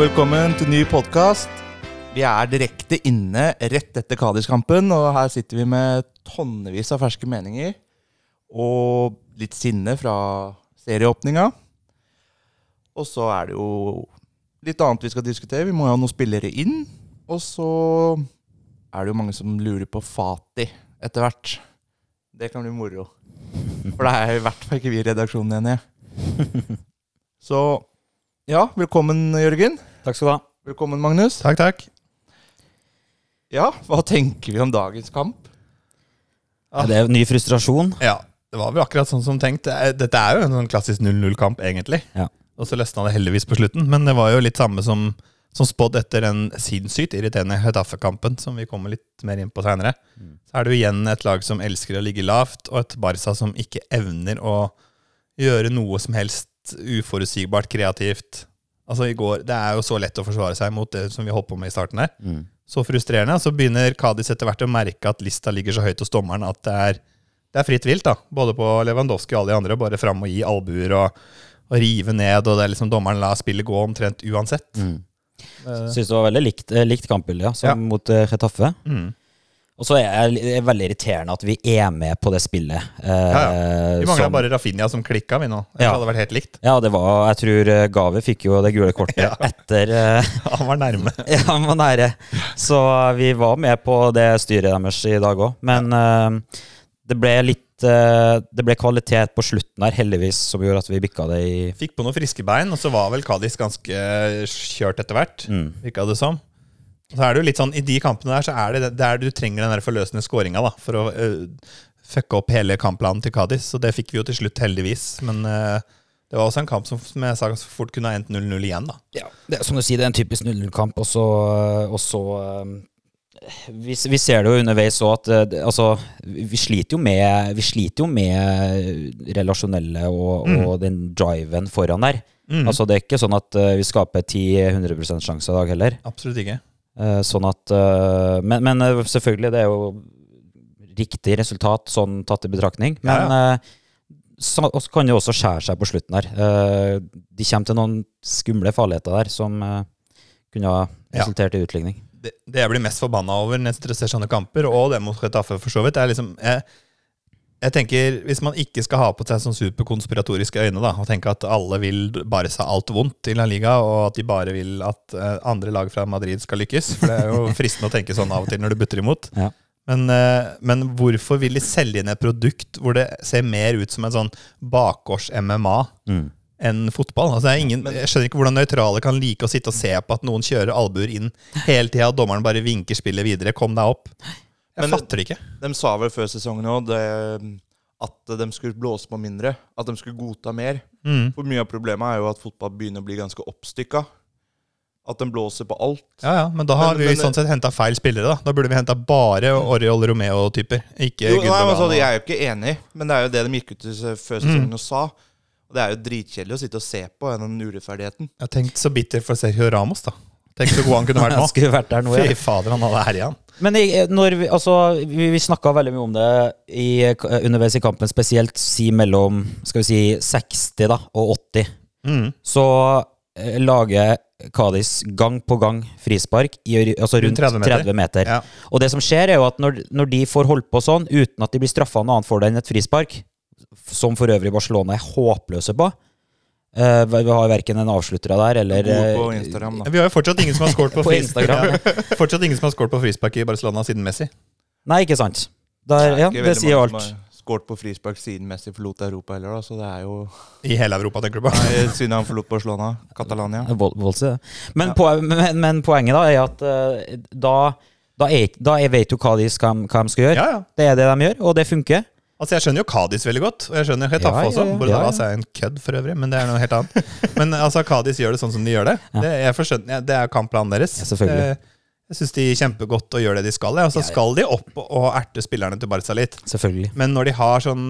og velkommen til ny podkast. Vi er direkte inne rett etter Kadis-kampen, og her sitter vi med tonnevis av ferske meninger. Og litt sinne fra serieåpninga. Og så er det jo litt annet vi skal diskutere. Vi må jo ha noen spillere inn. Og så er det jo mange som lurer på Fati etter hvert. Det kan bli moro. For det er i hvert fall ikke vi i redaksjonen enige. Så ja, velkommen, Jørgen. Takk skal du ha. Velkommen, Magnus. Takk, takk. Ja, hva tenker vi om dagens kamp? Er det ny frustrasjon? Ja, det var vel akkurat sånn som tenkt. Dette er jo en sånn klassisk 0-0-kamp, egentlig. Ja. Og så løsna det heldigvis på slutten. Men det var jo litt samme som, som spådd etter den sinnssykt irriterende Hetaffe-kampen, som vi kommer litt mer inn på seinere. Så er det jo igjen et lag som elsker å ligge lavt, og et Barca som ikke evner å gjøre noe som helst uforutsigbart kreativt. Altså i går, Det er jo så lett å forsvare seg mot det som vi holdt på med i starten her. Mm. Så frustrerende. Så begynner Kadis etter hvert å merke at lista ligger så høyt hos dommeren at det er, det er fritt vilt. da. Både på Lewandowski og alle de andre. Bare fram og gi albuer og, og rive ned. Og det er liksom dommeren lar spillet gå omtrent uansett. Mm. Eh, Syns det var veldig likt, eh, likt kampbilde, ja, som Ja. mot Retaffe. Chetaffe. mm. Og så er det veldig irriterende at vi er med på det spillet. eh, Ja, Vi mangla bare Rafinha som klikka, vi nå. Det Ja. hadde vært helt likt. Ja, det var Jeg tror Gave Gavi fikk jo det gule kortet Ja. etter eh, Han var nærme. Ja, han var nære. Så vi var med på det styret deres i dag òg. Men eh, det ble litt eh, Det ble kvalitet på slutten her, heldigvis, som gjorde at vi bikka det i Fikk på noen friske bein, og så var vel Kadis ganske kjørt etter hvert. mm. Virka det som. Så er det jo litt sånn, I de kampene der så er det der du trenger den der forløsende skåringa for å uh, fucke opp hele kampplanen til Cádiz. Så det fikk vi jo til slutt, heldigvis. Men uh, det var også en kamp som, som jeg sa fort kunne ha endt 0-0 igjen. da. Ja, det som du sier, det er en typisk 0-0-kamp, og så, og så eh, vi, vi ser det jo underveis òg at eh, altså, vi sliter jo med Vi sliter jo med relasjonelle og, og den driven foran der. Mm. Altså Det er ikke sånn at eh, vi skaper 10-100 sjanse i dag heller. Absolutt ikke. Eh, sånn at eh, men, men eh, selvfølgelig, det er jo riktig resultat sånn tatt i betraktning. Men ja, ja. så kan det også skjære seg på slutten her. De kommer til noen skumle farligheter der som kunne ha Ja. resultert i utligning. Det, det jeg blir mest forbanna over når jeg ser sånne kamper, og det mot Chetaffe for så vidt, er liksom jeg, jeg tenker, Hvis man ikke skal ha på seg sånn superkonspiratoriske øyne da, og tenke at alle vil bare se alt vondt i La Liga, og at de bare vil at eh, andre lag fra Madrid skal lykkes For det er jo fristende å tenke sånn av og til når du butter imot. Ja. Men, eh, men hvorfor vil de selge inn et produkt hvor det ser mer ut som en sånn bakgårds-MMA Mm. enn fotball? Altså, er ingen, jeg skjønner ikke hvordan nøytrale kan like å sitte og se på at noen kjører albuer inn hele tida, og dommeren bare vinker spillet videre. Kom deg opp. Jeg Men- fatter det ikke. De sa vel før sesongen òg at de skulle blåse på mindre. At de skulle godta mer. Mm. For mye av problemet er jo at fotball begynner å bli ganske oppstykka. At de blåser på alt. Ja, ja, Men da har Men- vi men- sånn sett henta feil spillere. Da Da burde vi henta bare Oriol Romeo-typer. Ikke Jo, nei, altså, jeg er jo ikke enig, men det er jo det de gikk ut til før sesongen og sa. Og det er jo dritkjedelig å sitte og se på den urettferdigheten. Jeg har tenkt så bitter for Sergio Ramos, da. Tenk så god han kunne vært Han nå. skulle vært der nå, Fy fader, han hadde herja han. Men når vi, altså, vi, vi snakka veldig mye om det i, underveis i kampen, spesielt si mellom skal vi si 60 da, og 80. Mm. så eh, lager Kadis gang på gang frispark i, altså rundt Rundt 30 30 meter. Ja. Og det som skjer, er jo at når, når de får holdt på sånn, uten at de blir straffa noe annet for det enn et frispark, som for øvrig Barcelona er håpløse på eh, Vi har verken en avsluttere der eller på eh, Instagram, da. Vi har jo fortsatt ingen som har scoret på, På Instagram, Fortsatt ingen som har scoret på frispark i Barcelona siden Messi. Nei, ikke sant? Der, ja, det sier jo mange alt. som har Skåret på frispark siden Messi forlot Europa heller, da, så det er jo I hele Europa, tenker du på. Nei, siden han forlot Barcelona. Catalonia. Voldse. Men, Ja. po men, men poenget da er at uh, da, da, er, da er, vet du hva, de- hva de skal gjøre. Ja, ja. Det er det de gjør, og det funker. Altså, Jeg skjønner jo Kadis veldig godt, og jeg skjønner Hetaffe Ja, også. ja, Bordalas ja, ja. er en kødd for øvrig, men det er noe helt annet. Men altså, Kadis gjør det sånn som de gjør det. Det, forstår, det er kampplanen deres. Ja, selvfølgelig. Det, Jeg syns de kjempegodt og gjør det de skal. Og så ja. skal de opp og erte spillerne til Barca litt. Selvfølgelig. Men når de har sånn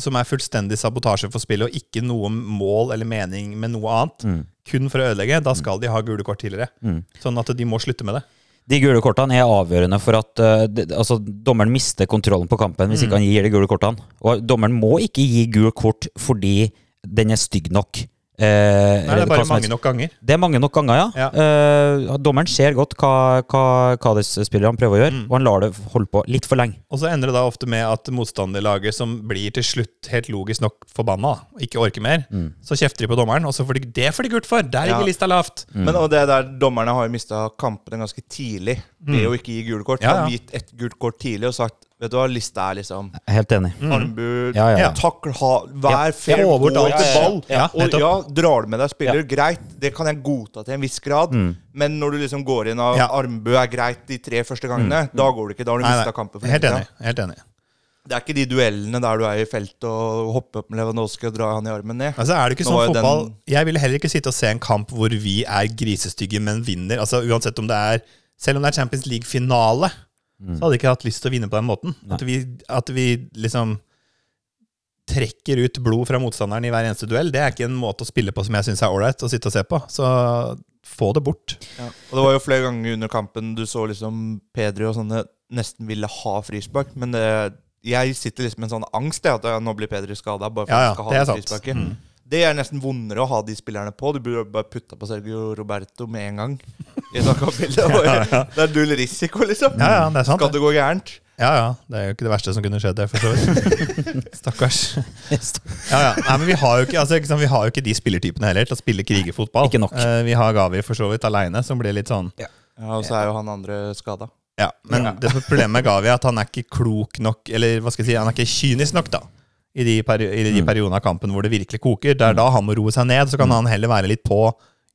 som er fullstendig sabotasje for spillet, og ikke noe mål eller mening med noe annet, Mm. kun for å ødelegge, da skal de ha gule kort tidligere. Mm. Sånn at de må slutte med det. De gule kortene er avgjørende for at uh, altså, dommeren mister kontrollen på kampen hvis ikke han gir de gule kortene. Og dommeren må ikke gi gult kort fordi den er stygg nok. Eh, Nei, det er bare mange nok ganger. Det er mange nok ganger, ja. Ja. Eh, dommeren ser godt hva, hva Cádiz-spillerne prøver å gjøre, Mm. og han lar det holde på litt for lenge. Og så ender det da ofte med at motstanderlaget, som blir til slutt helt logisk nok forbanna, og ikke orker mer, så kjefter de på dommeren, og så får de det får de gult for! Der ligger Ja. lista lavt! Men og det der dommerne har jo mista kampene ganske tidlig ved å ikke gi gule kort. Mm. Ja, ja. Han har gitt ett gult kort tidlig og sagt Vet du hva, lista er liksom Helt enig. Armbud, Ja, ja, ja. takl, ha, vær fair, gå alt. ball. Ja, og ja, drar du med deg spiller, greit, det kan jeg godta til en viss grad. Mm. Men når du liksom går inn Ja. armbue er greit de tre første gangene, Mm. da går det ikke. Da har du mista kampen. for helt enig. Helt enig. Det er ikke de duellene der du er i feltet og hopper opp med Lewandowski og drar han i armen ned. Altså er det ikke Nå sånn fotball den- Jeg ville heller ikke sitte og se en kamp hvor vi er grisestygge, men vinner. Altså Uansett om det er Selv om det er Champions League-finale, så hadde jeg ikke hatt lyst til å vinne på den måten. At vi, at vi liksom trekker ut blod fra motstanderen i hver eneste duell, det er ikke en måte å spille på som jeg syns er ålreit å sitte og se på. Så få det bort. Ja. Og det var jo flere ganger under kampen du så liksom Pedri og sånne nesten ville ha frispark, men det, jeg sitter liksom med en sånn angst jeg, at nå blir Pedri skada bare for Ja, ja, han skal ha det er frisparket. Mm. Det er nesten vondere å ha de spillerne på. Du burde bare putta på Sergio Roberto med en gang. I ja, ja. Det er null risiko, liksom. Ja, ja, det er sant. Skal det gå gærent? Ja, ja. Det er jo ikke det verste som kunne skjedd, det, for så vidt. Stakkars. Ja, ja. Nei, men vi har, jo ikke, altså, ikke sant, vi har jo ikke de spillertypene heller til å spille krigerfotball. Ikke nok. Eh, vi har Gavi for så vidt aleine, som blir litt sånn Ja, Og så er jo han andre skada. Ja, men det problemet med Gavi er at han er ikke klok nok, eller hva skal jeg si, han er ikke kynisk nok, da. I de, peri i de periodene av kampen hvor det virkelig koker. Det er da han må roe seg ned. Så kan han heller være litt på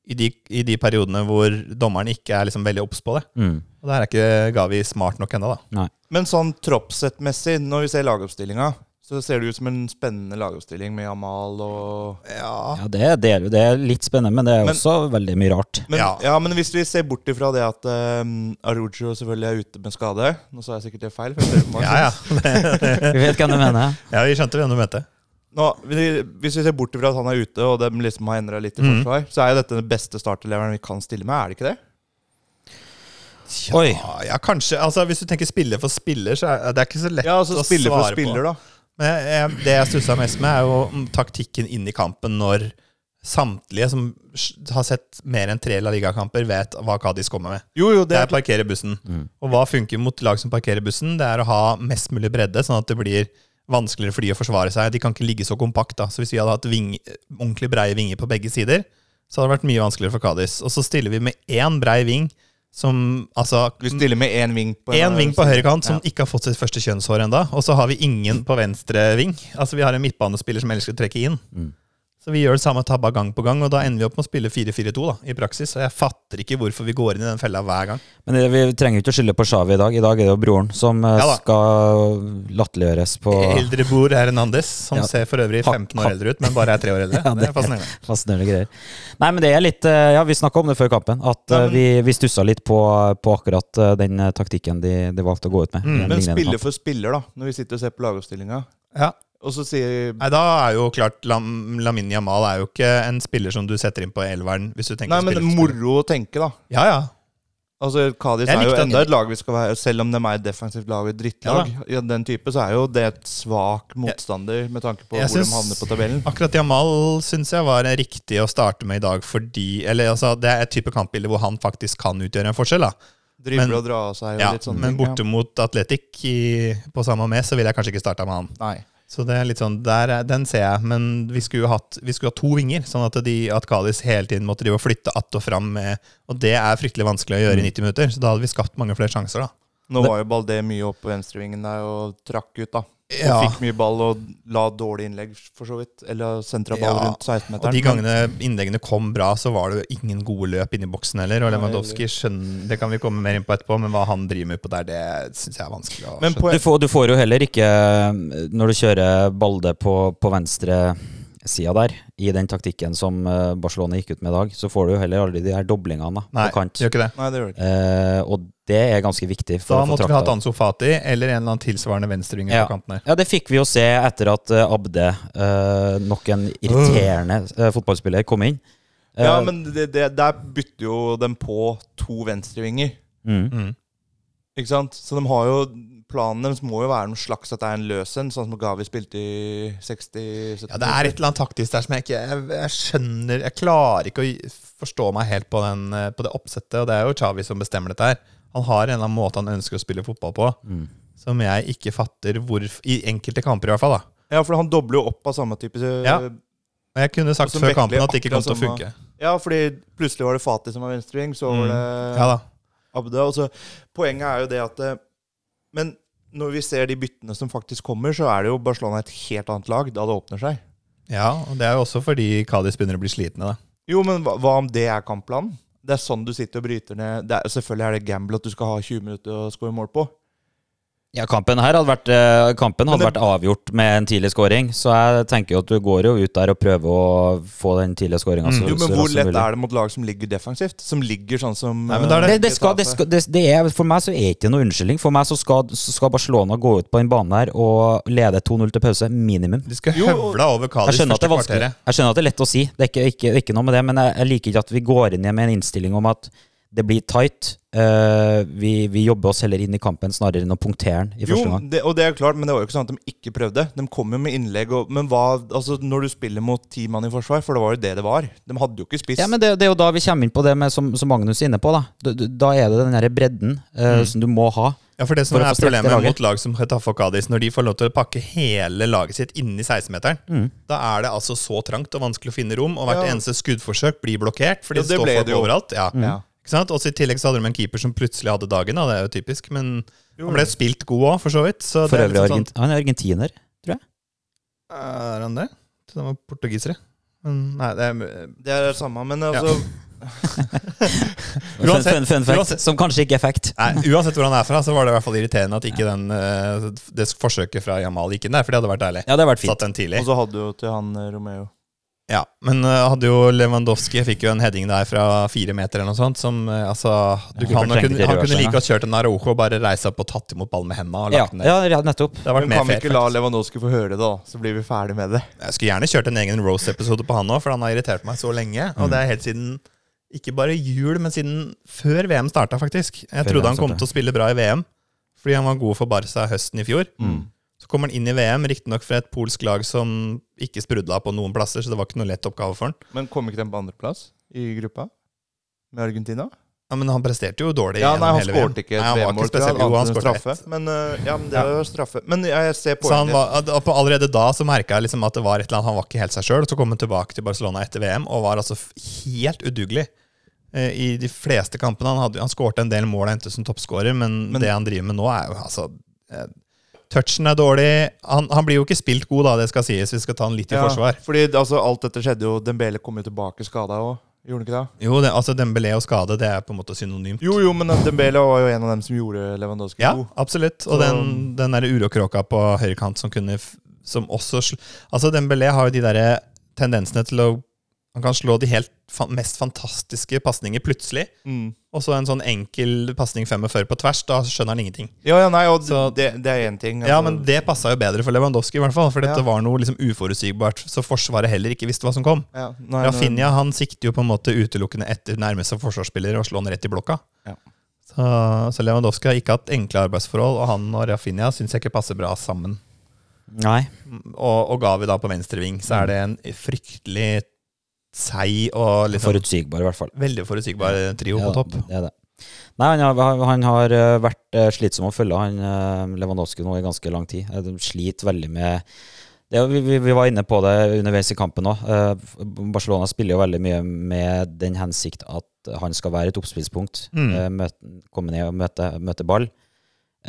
i de, i de periodene hvor dommeren ikke er liksom veldig obs på det. Mm. Og der er ikke Gavi smart nok ennå, da. Nei. Men sånn troppsettmessig, når vi ser lagoppstillinga, så ser det ut som en spennende lagoppstilling med Jamal og Ja. Ja, det, er del- det er litt spennende, men det er Men- også veldig mye rart. men, ja. Ja. men hvis vi ser bort ifra det at um, Arujo selvfølgelig er ute med skade Nå sa jeg sikkert det feil. For Ja, ja. Vi vet hvem du mener. ja, vi skjønte hvem du mente. Nå, hvis vi ser bort ifra at han er ute, og de liksom har endra litt i forsvar, forsvar, så er jo dette den beste starteleveren vi kan stille med, er det ikke det? Oi. Ja, ja, kanskje. Altså, hvis du tenker spiller for spiller, så er det er ikke så lett Ja, altså å spiller for svare på. spiller, da. Men jeg, jeg, det jeg stussa mest med, er jo mm, taktikken inn i kampen når samtlige som har sett mer enn tre La Liga-kamper, vet hva Kadis kommer med. Jo, jo, Det det er å parkere bussen. Og hva funker mot lag som parkerer bussen? Det er å ha mest mulig bredde, sånn at det blir vanskeligere for de å forsvare seg. De kan ikke ligge så kompakt. da. Så hvis vi hadde hatt ving, ordentlig breie vinger på begge sider, så hadde det vært mye vanskeligere for Kadis. Og så stiller vi med én brei ving som altså Vi stiller med én ving på en ving på høyrekant som Ja. ikke har fått sitt første kjønnshår ennå. Og så har vi ingen på venstre ving. Altså Vi har en midtbanespiller som elsker å trekke inn. Så vi gjør det samme tabba gang på gang, og da ender vi opp med å spille 4-4-2 da, i praksis. Og jeg fatter ikke hvorfor vi går inn i den fella hver gang. Men det, vi trenger ikke å skylde på Shawi i dag. I dag er det jo broren som eh, Ja skal latterliggjøres på Eldrebror Hernandez, som Ja. ser for øvrig 15 år eldre ut, men bare er tre år eldre. Ja, det er fascinerende. Fascinerende greier. Nei, men det er litt eh, Ja, vi snakka om det før kampen. At Nei, eh, men- vi, vi stussa litt på, på akkurat den taktikken de, de valgte å gå ut med. Mm, Men spiller for spiller, da, når vi sitter og ser på lagoppstillinga. Ja. Og så sier Nei, Da er jo klart Lam, Lamin Yamal er jo ikke en spiller som du setter inn på elveren. hvis du tenker Nei, men det er moro å tenke, da. Ja, ja. Altså, Kadis er jo enda et lag vi skal være Selv om de er et defensivt lag og et drittlag, ja, den type, så er jo det et svak motstander med tanke på Jeg hvor synes, de havner på tabellen. Akkurat Jamal syns jeg var riktig å starte med i dag, fordi Eller altså, det er et type kampbilde hvor han faktisk kan utgjøre en forskjell. da Drible og dra av seg og ja, litt sånne Men borte mot Atletic på samme med, så ville jeg kanskje ikke starta med han. Nei. Så det er litt sånn, der, er- den ser jeg, men vi skulle hatt, vi skulle ha to vinger, sånn at, de, at Kalis hele tiden måtte drive og flytte att og fram med Og det er fryktelig vanskelig å gjøre i 90 minutter, så da hadde vi skapt mange flere sjanser, da. Nå var jo Baldé mye oppe på venstrevingen der og trakk ut, da. Og fikk mye ball og la dårlig innlegg, for så vidt. Eller sentra ball Ja, rundt 16-meteren. Og de gangene innleggene kom bra, så var det jo ingen gode løp inni boksen heller. Og Lewandowski skjønner, Det kan vi komme mer inn på etterpå, men hva han driver med på der, det syns jeg er vanskelig å skjønne. Du får, du får jo heller ikke, eh, når du kjører Balde på, på venstre sida der, i den taktikken som eh, Barcelona gikk ut med i dag, så får du jo heller aldri de her doblingene da, Nei, på kant. gjør ikke det. Nei, det gjør ikke. Eh, og det er ganske viktig. For Da å få måtte vi hatt Anso Ansu Fati eller en eller annen tilsvarende venstrevinger Ja. på kanten her. Ja, det fikk vi jo se etter at eh, Abde, eh, nok en irriterende uh. fotballspiller, kom inn. Eh, Ja, men det, det, der bytter jo dem på to venstrevinger. mm. Mm. Ikke sant? Så de har jo planen deres må jo være noe slags at det er en løs en, sånn som Gavi spilte i 60-70 Ja, det er et eller annet taktisk der som jeg ikke Jeg, jeg skjønner Jeg klarer ikke å forstå meg helt på, den, eh, på det oppsettet, og det er jo Chavi som bestemmer dette her. Han har en eller annen måte han ønsker å spille fotball på, som jeg ikke fatter hvor I enkelte kamper, i hvert fall. da Ja, for han dobler jo opp av samme type Ja. Og jeg kunne sagt før kampen at det ikke kom til å funke. Ja, fordi plutselig var det Fatih som var venstreving, så var Mm. det Ja da. Abda. Og så, poenget er jo det at eh, Men når vi ser de byttene som faktisk kommer, så er det jo Barcelona et helt annet lag da det åpner seg. Ja, og det er jo også fordi Cádiz begynner å bli slitne. da Jo, men hva, hva om det er kampplanen? Det er sånn du sitter og bryter ned det er, Selvfølgelig er det gamble at du skal ha 20 minutter å score mål på. Ja, kampen her hadde vært, eh, kampen hadde det- vært avgjort med en tidlig scoring, så jeg tenker jo at du går jo ut der og prøver å få den tidlige scoringa. Mm. Jo, men hvor lett er det mot lag som ligger defensivt? Som ligger sånn som Nei, er det, det skal, det skal, det, det er, for meg så er det ikke noe unnskyldning. For meg så skal, så skal Barcelona gå ut på den banen her og lede 2-0 til pause, minimum. De skal høvle over Kalis første det er kvarteret. jeg skjønner at det er lett å si, det er ikke, ikke, ikke noe med det, men jeg, jeg liker ikke at vi går inn med en innstilling om at det blir tight. Uh, vi, vi jobber oss heller inn i kampen snarere enn å punktere den i Jo, første gang. det, og det er klart, men det var jo ikke sånn at de ikke prøvde. De kom jo med innlegg. Og, men hva, altså når du spiller mot ti mann i forsvar, for det var jo det det var De hadde jo ikke spiss. Ja, men det, det er jo da vi kommer inn på det med, som, som Magnus er inne på. Da Da, da er det den der bredden eh, som du må ha. Ja, for det som For er problemet laget. mot lag som Getafe og Kadis, når de får lov til å pakke hele laget sitt inni 16-meteren, Mm. da er det altså så trangt og vanskelig å finne rom, og hvert Ja. eneste skuddforsøk blir blokkert, fordi Ja, det, det står folk overalt. Ja. Ja. Ikke sant? Også I tillegg så hadde de en keeper som plutselig hadde dagen, da. det er jo typisk, men Jo. han ble spilt god òg, for så vidt. Så For det er liksom sånn, han er argentiner. jeg Er han det? Han var portugisere. Men nei, det er Det er det samme, men altså Fun, Uansett- fun, fun fact, uansett- som kanskje ikke er fact. Nei, Uansett hvor han er fra, så var det i hvert fall irriterende at ikke den, eh, det forsøket fra Jamal gikk inn der, for det hadde vært deilig. Ja, det hadde vært fint. Satt den tidlig. Og så hadde du jo til han eh, Romeo. Ja, men uh, hadde jo Lewandowski fikk jo en heading der fra fire meter eller noe sånt, som uh, altså du, Ja, Han, trengte kunne, han kunne like godt kjørt en Arojo og bare reist opp og tatt imot ballen med hendene og Ja, den der. ja, ja, nettopp. Det Men kan vi ikke la. Lewandowski få høre det, da? Så blir vi ferdig med det. Jeg skulle gjerne kjørt en egen Rose-episode på han òg, for han har irritert meg så lenge. Og Mm. det er helt siden ikke bare jul, men siden før VM starta, faktisk. Jeg Før trodde han kom til å spille bra i VM, fordi han var god for Barca høsten i fjor. Mm. Så kommer han inn i VM, riktignok fra et polsk lag som ikke sprudla på noen plasser, så det var ikke noe lett oppgave for han. Men kom ikke den på andreplass i gruppa? Med Argentina? Ja, Men han presterte jo dårlig Ja, nei, han hele VM. ikke et Nei, han var ikke spesielt- jeg, han straffe. ett. Men, uh, ja, men det var straffe. Men jeg ser Så han poenget. på allerede da så merka jeg liksom at det var et eller annet, han var ikke helt seg sjøl. Så kom han tilbake til Barcelona etter VM og var altså helt udugelig. Eh, I de fleste kampene. Han, hadde, han skårte en del mål og endte som toppskårer, men, Men- det han driver med nå, er jo altså eh, Touchen er dårlig. Han, han blir jo ikke spilt god, da, det skal sies. Vi skal ta han litt i Ja, forsvar. Fordi altså, alt dette skjedde jo Dembele kom jo tilbake skada òg. Gjorde han ikke det? Jo, det, altså Dembélé og skade, det er på en måte synonymt. Jo, jo, men Dembele var jo en av dem som gjorde Lewandowski Ja, god. absolutt. Og Så- den, den der urokråka på høyrekant som kunne Som også Altså, Dembélé har jo de derre tendensene til å Han kan slå de helt fa mest fantastiske pasninger plutselig. Mm. Og så en sånn enkel pasning 45 på tvers. Da skjønner han ingenting. Ja, ja, nei, og Så- det, det er én ting. Ja, altså. men det passa jo bedre for Lewandowski, i hvert fall. For dette Ja. var noe liksom uforutsigbart, så Forsvaret heller ikke visste hva som kom. ja, nei, nei, Rafinha han sikter jo på en måte utelukkende etter nærmeste forsvarsspiller og slår han rett i blokka. Ja. Så, så Lewandowski har ikke hatt enkle arbeidsforhold, og han og Rafinha syns jeg ikke passer bra sammen. Nei. Og, og Gavi da på venstreving, så er det en fryktelig seig og liksom Forutsigbar, i hvert fall. veldig forutsigbar trio Ja, på topp. Det er det. Nei, han har, han har eh, vært eh, slitsom å følge, han eh, Lewandowski nå i ganske lang tid. De sliter veldig med det, vi, vi, var inne på det underveis i kampen òg. Barcelona spiller jo veldig mye med den hensikt at han skal være et oppspillspunkt. Mm. møte, komme ned og møte, møte ball.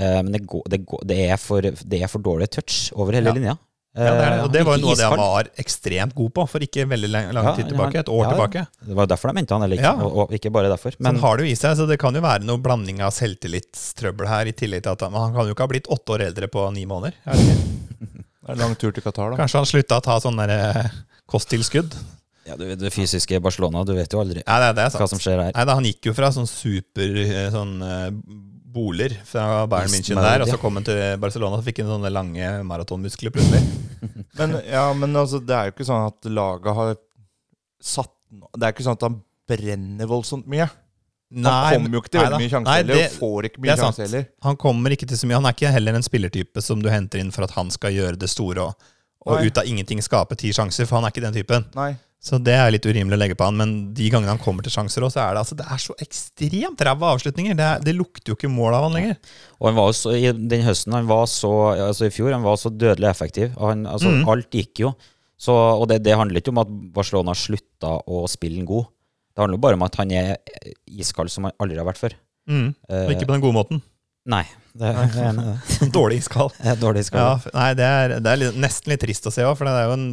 Men det, går, det, går, det, er for, det er for dårlig touch over hele Ja. linja. Ja, det, er det. Eh, Og det var jo noe av det han var ekstremt god på for ikke veldig lang, lang tid tilbake. Et år ja, tilbake. Det var derfor de mente han, eller ikke, Ja. og, og ikke bare derfor. Men, så han har det jo i seg, så det kan jo være noe blanding av selvtillitstrøbbel her. i tillegg til at han, han kan jo ikke ha blitt åtte år eldre på ni måneder. Er det. Det er lang tur til Qatar, da. Kanskje han slutta å ta sånne der, eh, kosttilskudd? ja, du, det fysiske Barcelona, du vet jo aldri Ja, det, det er hva som skjer her. Nei, da, Han gikk jo fra sånn super eh, sånn boler fra Bayern München der, og så kom han til Barcelona og fikk han sånne lange maratonmuskler plutselig. Men, ja, men altså, det er jo ikke sånn at laget har satt Det er ikke sånn at han brenner voldsomt mye. Han kommer jo ikke til veldig mye sjanser Nei, heller, og får ikke mye er sjanser heller. Han kommer ikke til så mye. Han er ikke heller en spillertype som du henter inn for at han skal gjøre det store og, og ut av ingenting skape ti sjanser, for han er ikke den typen. Nei. Så det er litt urimelig å legge på han, men de gangene han kommer til sjanser også, så er det, altså, det er så ekstremt ræva avslutninger. Det, er, det lukter jo ikke mål av han lenger. Og han var jo så, i den høsten han var så Altså i fjor han var så dødelig effektiv. Han, altså, Mm. Alt gikk jo. Så, og det, det handler ikke om at Barcelona slutta å spille god. Det handler jo bare om at han er iskald som han aldri har vært før. Mm. Og ikke på den gode måten. Nei. Det det er, en, Dårlig iskald. dårlig iskald. Ja, nei, det er, det er litt, nesten litt trist å se òg, for det er jo en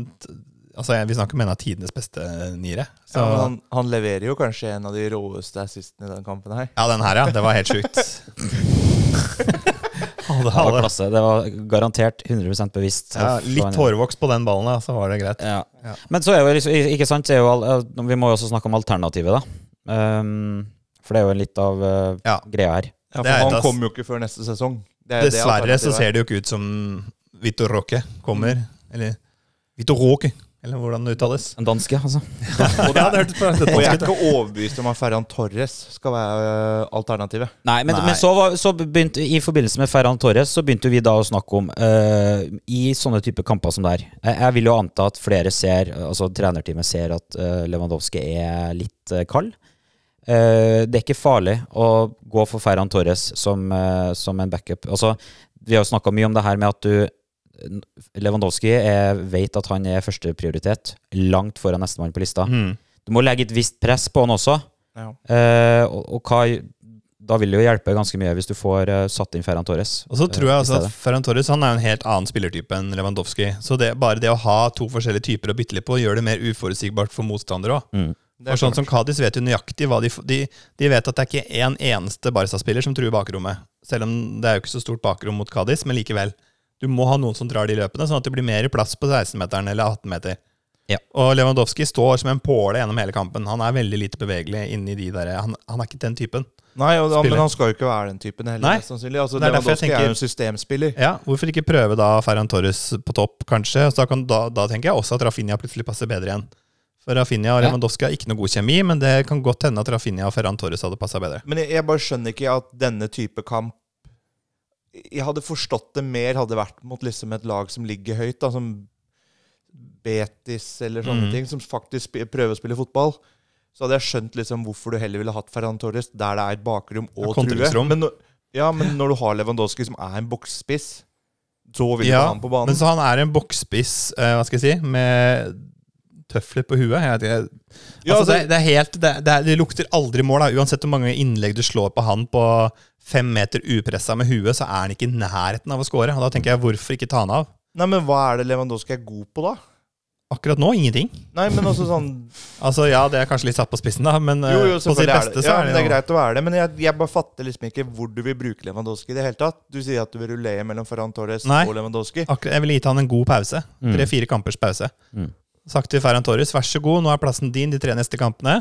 Altså, jeg- Vi snakker om en av tidenes beste niere. Så, Ja, men han, han leverer jo kanskje en av de råeste assistene i den kampen her. den her, ja. Det var helt sjukt. Det var klasse. Det var garantert 100 bevisst. ja, litt hårvoks på den ballen, da, så var det greit. Ja. Ja. Men så er jo liksom, ikke sant, er jo vi må jo også snakke om alternativet, da. Um, for det er jo litt av uh, Ja. greia her. Ja, for han kommer jo ikke før neste sesong. Det er det Dessverre så ser det jo ikke ut som Vitor Roque kommer. Eller Vitor Roque, eller hvordan det uttales. En danske, altså. Og, det, det ut. og jeg er ikke overbevist om at Ferran Torres skal være øh, alternativet. Nei, men, Nei. men så, var, så begynte i forbindelse med Ferran Torres Så begynte vi da å snakke om uh, I sånne type kamper som der jeg, jeg vil jo anta at flere ser Altså trenerteamet ser at uh, Lewandowski er litt uh, kald. Eh, det er ikke farlig å gå for Ferran Torres som, eh, som en backup. Altså, vi har jo snakka mye om det her med at du Lewandowski er, vet at han er førsteprioritet, langt foran nestemann på lista. Mm. Du må legge et visst press på han også. Ja. Eh, og, og hva, da vil det jo hjelpe ganske mye hvis du får uh, satt inn Ferran Torres. Og så tror eh, jeg altså at. Ferran Torres han er jo en helt annen spillertype enn Lewandowski. Så det, bare det å ha to forskjellige typer å bytte litt på, gjør det mer uforutsigbart for motstandere òg. Mm. Det er For sånn som Kadis vet jo nøyaktig hva de, de De vet at det er ikke en eneste Barca-spiller som truer bakrommet. Selv om det er jo ikke så stort bakrom mot Kadis, men likevel. Du må ha noen som drar de løpene, sånn at det blir mer plass på 16-meteren eller 18-meter. Ja. Og Lewandowski står som en påle gjennom hele kampen. Han er veldig lite bevegelig inni de der Han, han er ikke den typen. Nei, og, men han skal jo ikke være den typen heller. Nei. mest sannsynlig. Altså, Nei, Lewandowski tenker, er jo en systemspiller. Ja, Hvorfor ikke prøve da Ferran Torres på topp, kanskje? Så da, kan, da, da tenker jeg også at Rafinha plutselig passer bedre igjen. For Rafinha og Lewandowski har ikke noe god kjemi, men det kan godt hende at Rafinha og Ferran Torres hadde passa bedre. Men jeg, jeg bare skjønner ikke at denne type kamp Jeg hadde forstått det mer hadde vært mot liksom et lag som ligger høyt, da, som Betis eller sånne Mm. ting, som faktisk prøver å spille fotball. Så hadde jeg skjønt liksom hvorfor du heller ville hatt Ferran Torres der det er et bakrom Ja, og true. Men, ja, men når du har Lewandowski, som er en boksspiss, så vil du Ja, ha han på banen. Men så han er en boksspiss, uh, hva skal jeg si, med tøfler på huet. Ja, altså, altså- det, det er helt det, det lukter aldri mål. Da. Uansett hvor mange innlegg du slår på han på fem meter upressa med huet, så er han ikke i nærheten av å score. Og da tenker jeg, hvorfor ikke ta han av? Nei, men hva er det Lewandowski er god på, da? Akkurat nå ingenting. Nei, men også sånn Altså Ja, det er kanskje litt satt på spissen, da, men eh, Jo, jo, på sitt selvfølgelig er beste det. så Ja, er det det det er greit å være det. Men jeg, jeg bare fatter liksom ikke hvor du vil bruke Lewandowski i det hele tatt. Du sier at du vil rullere mellom Ferran Torres Nei. og Lewandowski. Akkurat, jeg ville gitt han en god pause. Mm. Tre-fire kampers pause. Mm. Sagt til Ferran Torres, vær så god, nå er plassen din de tre neste kampene.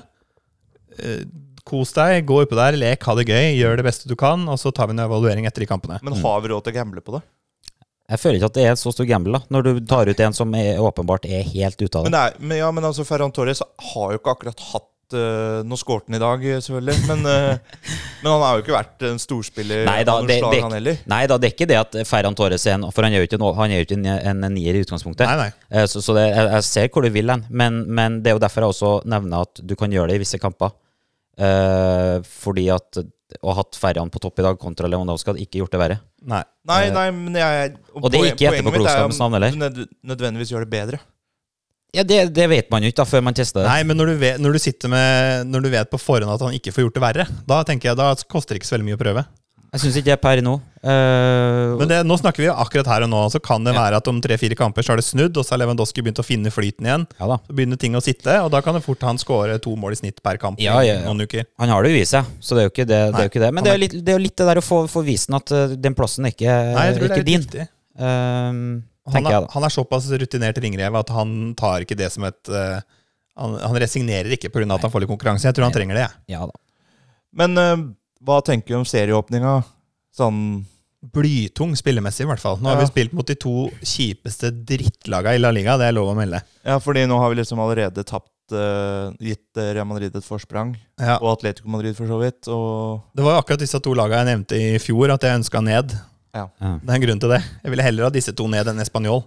Eh, kos deg, gå oppå der, lek, ha det gøy, gjør det beste du kan, og så tar vi en evaluering etter de kampene. Men har vi råd til å gamble på det? Jeg føler ikke at det er så stor gamble, da, når du tar ut en som er, åpenbart er helt ute av Men, det. Men, nei, men, ja, men altså, Ferran Torres har jo ikke akkurat hatt uh, Nå skårte han i dag, selvfølgelig, men, uh, men han har jo ikke vært en storspiller Nei da, av noe det- slag, det- han heller. Nei da, det er ikke det at Ferran Torres er en For han er jo ikke, en- han er jo ikke en, en nier i utgangspunktet. Nei, nei. Eh, Så, så det, jeg, jeg ser hvor du vil hen, men, men det er jo derfor jeg også nevner at du kan gjøre det i visse kamper. Eh, fordi at å ha hatt Ferran på topp i dag kontra Lewandowski hadde ikke gjort det verre. nei. Nei, Eh, nei, men jeg og det er poen- ikke er jo etterpåklokskapens navn, eller? du nød, nødvendigvis gjør det bedre. Ja, det, det vet man jo ikke da, før man tester det. Nei, men når du, vet, når du sitter med Når du vet på forhånd at han ikke får gjort det verre, da tenker jeg da koster det ikke så veldig mye å prøve. Jeg syns ikke det er per nå. Eh, Men det, nå snakker vi jo akkurat her og nå, så kan det Ja. være at om tre-fire kamper så har det snudd, og så har Lewandowski begynt å finne flyten igjen. ja da. Så begynner ting å sitte, og da kan det fort han skåre to mål i snitt per kamp Ja, ja, ja. noen uker. Han har det jo i seg, så det er jo ikke det. det, er jo ikke det. Men det er, litt, det er jo litt det der å få, få vist at eh, den plassen er ikke, Nei, jeg tror det er din. viktig. Um, Han er, jeg da. han er såpass rutinert ringrev at han tar ikke det som et uh, han, han resignerer ikke pga. at han får litt konkurranse. Jeg tror han trenger det. jeg. Ja da. Men uh, hva tenker du om serieåpninga? Sånn Blytung spillemessig, i hvert fall. Nå har vi spilt mot de to kjipeste drittlaga i La Liga, det er lov å melde. Ja, fordi nå har vi liksom allerede tapt eh, gitt eh, Real Madrid et forsprang. Ja. Og Atletico Madrid, for så vidt. Og Det var jo akkurat disse to lagene jeg nevnte i fjor at jeg ønska ned. ja. Det er en grunn til det. Jeg ville heller ha disse to ned enn Español.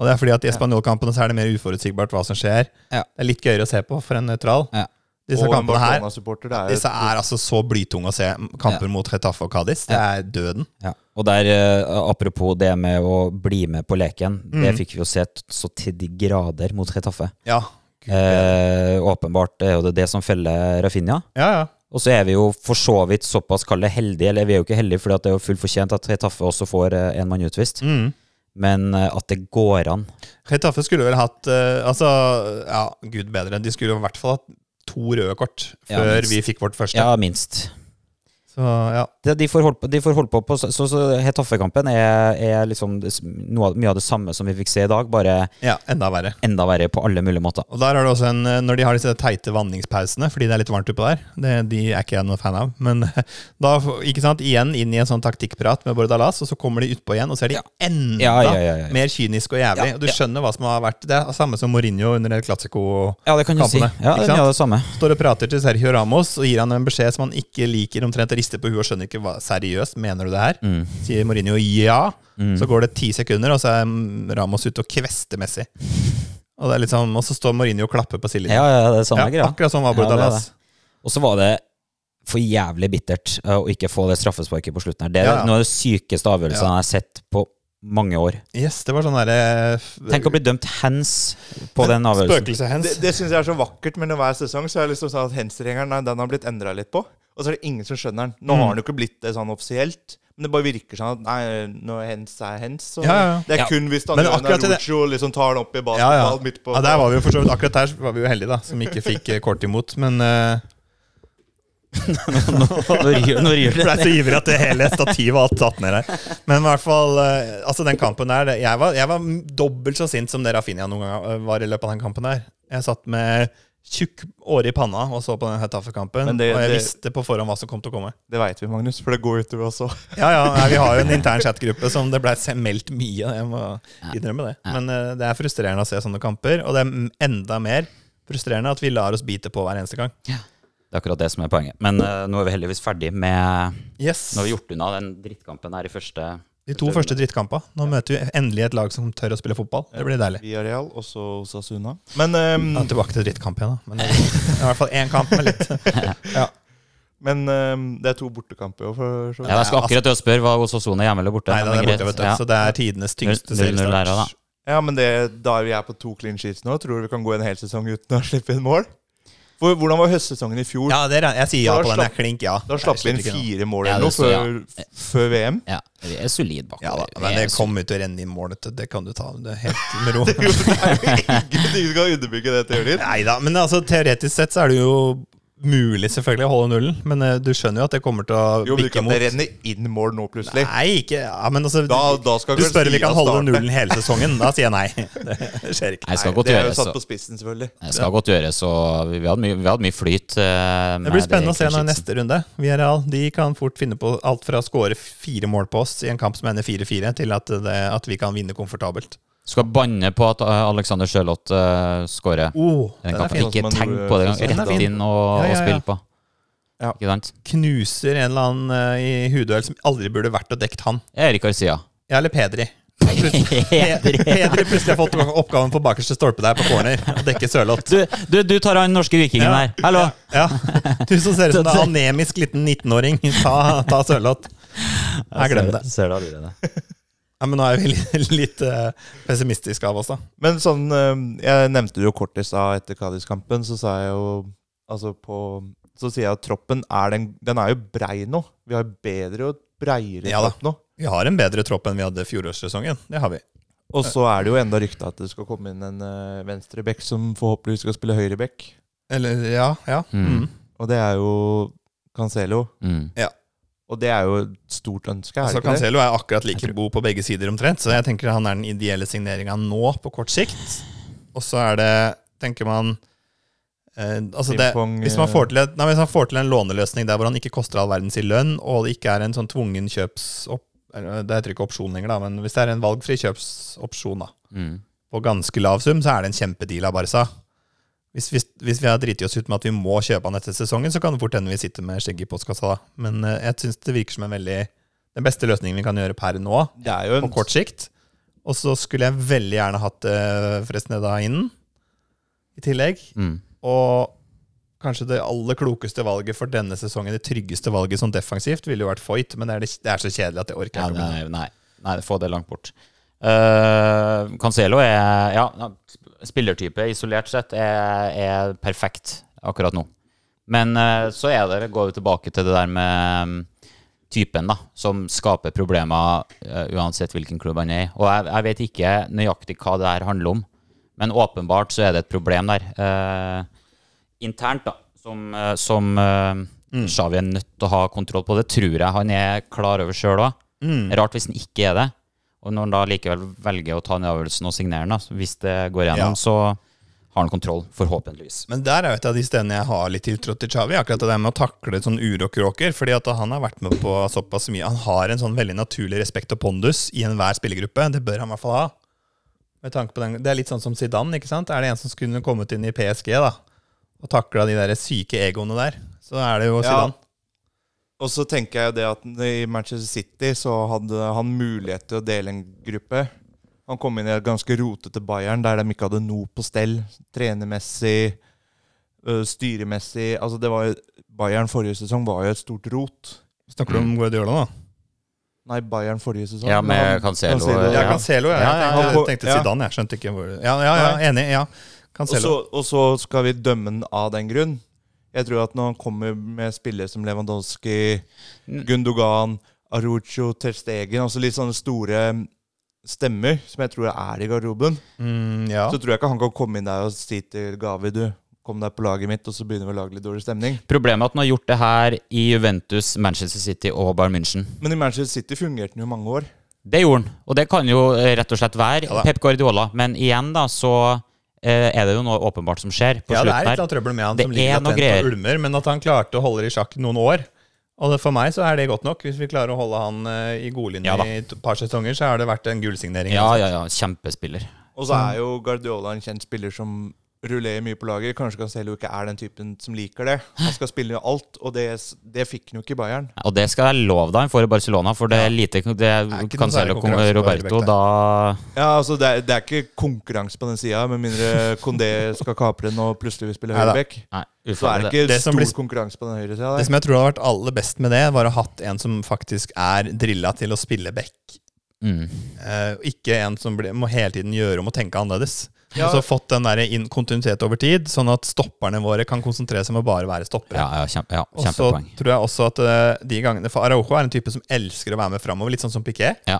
Og det er fordi at i Español-kampene så er det mer uforutsigbart hva som skjer. Ja. Det er litt gøyere å se på for en nøytral. Ja. Disse og kampene her det er disse er altså så blytunge å se. Kamper mot Retafe og Cádiz. Det er døden. Ja. Og der, eh, apropos det med å bli med på leken, det Mm. fikk vi jo se så til de grader mot Retaffe. Ja. Eh, åpenbart er jo det det som feller Rafinha. Ja, ja. Og så er vi jo for så vidt såpass kalle heldige, eller vi er jo ikke heldige, for det er jo fullt fortjent at Retaffe også får eh, en mann utvist. Mm. Men eh, at det går an. Retaffe skulle vel hatt Altså, ja, gud bedre. De skulle jo i hvert fall hatt to røde kort før ja, vi fikk vårt første. Ja, minst. Så ja. de, de, får på, de får holdt på på Så, så Hetaffe-kampen er, er liksom av, mye av det samme som vi fikk se i dag, bare ja, enda verre. enda verre på alle mulige måter. Og der har det også en, eh, Når de har disse teite vanningspausene fordi det er litt varmt oppå der, det, de er ikke jeg noen fan av. Men da, ikke sant, igjen inn i en sånn taktikkprat med Bordalas, og så kommer de utpå igjen, og så er de enda Ja, mer kyniske og jævlig. Og du skjønner hva som har vært Det er samme som Mourinho under El Classico. Ja, det kan du si. Ja, det er det samme. Står og prater til Sergio Ramos og gir han en beskjed som han ikke liker, omtrent rister på huet og skjønner ikke hva Seriøst, mener du det her? Mm. Sier Mourinho ja. Mm. Så går det ti sekunder, og så er Ramos ute og kvester Messi. Og, det er liksom, og så står Mourinho og klapper på sidelinja. Ja, ja, det er samme greia. akkurat sånn var Ja, det er Og så var det for jævlig bittert uh, å ikke få det straffesparket på slutten her. Det er Ja, ja. noe av det sykeste avgjørelsen Ja. jeg har sett på mange år. Yes, det var sånn der, Tenk å bli dømt hands på den avgjørelsen. Spøkelseshens. Det, det syns jeg er så vakkert, men hver sesong så er det liksom sånn at hands-regelen den har blitt endra litt på. Og så er det ingen som skjønner den. Nå Mm. har den jo ikke blitt det sånn offisielt. Men det bare virker sånn at nei, no hands er hands, Ja, Ja, ja. Det er Ja. kun hvis Men Daniel akkurat Narucho liksom tar den opp i Ja, basketball ja. midt på ja, der var vi jo for så vidt Akkurat der var vi jo heldige, da, som ikke fikk eh, kort imot. Men uh, Nå ryr nå ryr ble det. så ivrig at det hele stativet var tatt ned her. Men i hvert fall uh, Altså, den kampen der Jeg var, jeg var dobbelt så sint som det Rafinha noen gang var i løpet av den kampen der. Jeg satt med tjukk åre i panna og så på den Hetafe-kampen. Og jeg det- visste på forhånd hva som kom til å komme. Det veit vi, Magnus, for det går utover oss òg. Ja, ja, nei, Vi har jo en intern chatgruppe som det ble meldt mye. Jeg må innrømme det. Men uh, det er frustrerende å se sånne kamper, og det er enda mer frustrerende at vi lar oss bite på hver eneste gang. Det er akkurat det som er poenget. Men uh, nå er vi heldigvis ferdig med Yes, Nå har vi gjort unna den drittkampen her i første De to første drittkampene. Nå møter vi endelig et lag som tør å spille fotball. Det blir deilig. Via Real, og så Osasuna. Men, um, Ja, tilbake til drittkamp igjen, da. Men er i hvert fall én kamp med litt ja. men um, det er to bortekamper òg, for så vidt. Ja, Jeg skal akkurat til å spørre hva Osasuna hjemme eller borte. Nei, det er borte, vet du. Ja. Så det er tidenes tyngste 0-0 der, da. seriestart. Ja, men det, da vi er på to clean sheets nå, tror du vi kan gå en hel sesong uten å slippe inn mål? For, hvordan var høstsesongen i fjor? Ja, det er, jeg sier ja Da på den. Jeg klink ja. Da slapp vi inn fire mål Ja, eller noe før, før VM. Ja, vi er solid bakover. Ja da, men det kommer ut å renne i mål. Det kan du ta det helt med ro. Det er jo ingenting som kan underbygge det teorien. Nei da, men altså, teoretisk sett så er det jo mulig selvfølgelig å holde nullen, men eh, du skjønner jo at det kommer til å Jo, bikke kan mot. det renner inn mål nå, plutselig? Nei, ikke ja, men altså, Da, da skal Du spør om vi kan holde starte. nullen hele sesongen. Da sier jeg nei. Det skjer ikke. Nei, skal Nei, godt det er jo satt på spissen, selvfølgelig. Det skal godt gjøres, og vi har hadde mye, vi hadde mye flyt. Uh, Det blir spennende å se når neste runde. Villarreal de kan fort finne på alt fra å skåre fire mål på oss i en kamp som ender 4-4, til at, det, at vi kan vinne komfortabelt. Skal banne på at eh, Alexander Sjølott uh, skårer. Oh, Den den kampen. Ikke tenk på det engang. Rett inn og, Ja, ja, og spill på. Ja. Ikke sant? Knuser en eller annen uh, i hudøl som aldri burde vært og dekt han. Erik Garcia. Ja, eller Pedri. Pedri plutselig har fått oppgaven på bakerste stolpe der på corner. Å dekke Sørloth. Du, du, du tar han norske vikingen Ja. der. Hallo! Ja. Du som ser ut som en anemisk liten 19-åring. Ta, ta Sørloth. Jeg glemmer det. Ser det Ja, men nå er vi litt, litt eh, pessimistiske av oss, da. Men sånn eh, Jeg nevnte det jo kort i stad etter Cádiz-kampen. Så sa jeg jo Altså på Så sier jeg at troppen er den Den er jo brei nå. Vi har bedre og breiere Ja tropp nå. Vi har en bedre tropp enn vi hadde fjorårssesongen. Det har vi. Og så er det jo enda rykte at det skal komme inn en uh, venstreback som forhåpentligvis skal spille høyreback. Eller, ja. ja. Mm. Mm. Og det er jo Cancelo. Mm. Og det er jo et stort ønske, er Altså, ikke det? Cancelo er akkurat like god på begge sider omtrent, så jeg tenker han er den ideelle signeringa nå, på kort sikt. Og så er det, tenker man eh, altså det, hvis, man eh, får til et, nei, hvis man får til en låneløsning der hvor han ikke koster all verdens i lønn, og det ikke er en sånn tvungen kjøpsopp... Det heter ikke opsjon lenger, da, men hvis det er en valgfri kjøpsopsjon da, Mm. på ganske lav sum, så er det en kjempedeal av Barca. Hvis, hvis, hvis vi har driti oss ut med at vi må kjøpe han etter sesongen, så kan det fort hende vi sitter med skjegget i postkassa da. Men uh, jeg syns det virker som en veldig den beste løsningen vi kan gjøre per nå, Det jo på kort sikt. Og så skulle jeg veldig gjerne hatt uh, da inn i tillegg. Mm. Og kanskje det aller klokeste valget for denne sesongen, det tryggeste valget sånn defensivt, ville jo vært Foyt, men det er, det, det er så kjedelig at det orker jeg ikke. å nei, nei, nei, få det langt bort. Uh, Cancelo er Ja, spillertype isolert sett er, er perfekt akkurat nå. Men eh, så det, går vi tilbake til det der med mm, typen, da, som skaper problemer eh, uansett hvilken klubb han er i. Og jeg, jeg vet ikke nøyaktig hva det her handler om, men åpenbart så er det et problem der. Eh, internt, da, som, eh, som eh, Xavi er nødt til å ha kontroll på. Det tror jeg han er klar over sjøl òg. Rart hvis han ikke er det. Og når han da likevel velger å ta den avgjørelsen og signere den, da, hvis det går gjennom, Ja. så har han kontroll, forhåpentligvis. Men der er jo et av de stedene jeg har litt tiltro til Chavi. Akkurat det der med å takle sånn urokråker. Fordi at han har vært med på såpass mye. Han har en sånn veldig naturlig respekt og pondus i enhver spillergruppe. Det bør han i hvert fall ha. Med tanke på den, det er litt sånn som Zidane. ikke sant? Er det en som skulle kommet inn i PSG da, og takla de der syke egoene der, så er det jo Ja. Og så tenker jeg jo det at i Manchester City så hadde han mulighet til å dele en gruppe. Han kom inn i et ganske rotete Bayern, der de ikke hadde noe på stell. Trenermessig, øh, styremessig Altså det var jo Bayern forrige sesong var jo et stort rot. Snakker du om Guardiola nå? Nei, Bayern forrige sesong. Ja, med Cancelo, Cancelo, Ja. Cancelo. Ja. Ja, ja, Jeg ja. tenkte, tenkte Zidane, jeg skjønte ikke hvor Ja, ja, ja enig. ja Og Cancelo. så, og så skal vi dømme den av den grunn. Jeg tror at når han kommer med spillere som Lewandowski, Gundogan, Arucho, Ter Stegen, altså litt sånne store stemmer som jeg tror er i garderoben, Mm, ja. så tror jeg ikke han kan komme inn der og si til Gavi du, kom deg på laget mitt, og så begynner vi å lage litt dårlig stemning. Problemet er at han har gjort det her i Juventus, Manchester City og Bayern München. Men i Manchester City fungerte han jo mange år. Det gjorde han, og det kan jo rett og slett være Ja. Pep Guardiola. Men igjen, da, så er det jo noe åpenbart som skjer på Ja, det er slutten et her. eller trøbbel med han Det som er ligger latent og ulmer, men at han klarte å holde det i sjakk noen år. Og det, for meg så er det godt nok. Hvis vi klarer å holde han eh, i godlinje Ja i et par sesonger, så har det vært en gullsignering. Ja, ja, ja. Kjempespiller. Og så er jo Guardiola en kjent spiller som rullerer mye på laget. Kanskje Cancelo ikke er den typen som liker det. Han skal spille alt, og det, det fikk han jo ikke i Bayern. Og det skal jeg love deg han får i Barcelona, for det er lite det er noe Cancelo og Roberto, da Ja, altså det er, det er ikke konkurranse på den sida, med mindre Condé skal kapre den og plutselig vil spille høyreback. Så er det det. ikke Det stor blir- konkurranse på den høyre sida. Det som jeg tror hadde vært aller best med det, var å ha hatt en som faktisk er drilla til å spille back. Mm. Uh, ikke en som ble, må hele tiden gjøre om å tenke annerledes. Ja. Så fått den der inn- kontinuitet over tid, sånn at stopperne våre kan konsentrere seg om å bare være stoppere. Ja, ja, kjempe, ja, Og så tror jeg også at uh, de gangene For Araujo er en type som elsker å være med framover, litt sånn som Piquet. Ja.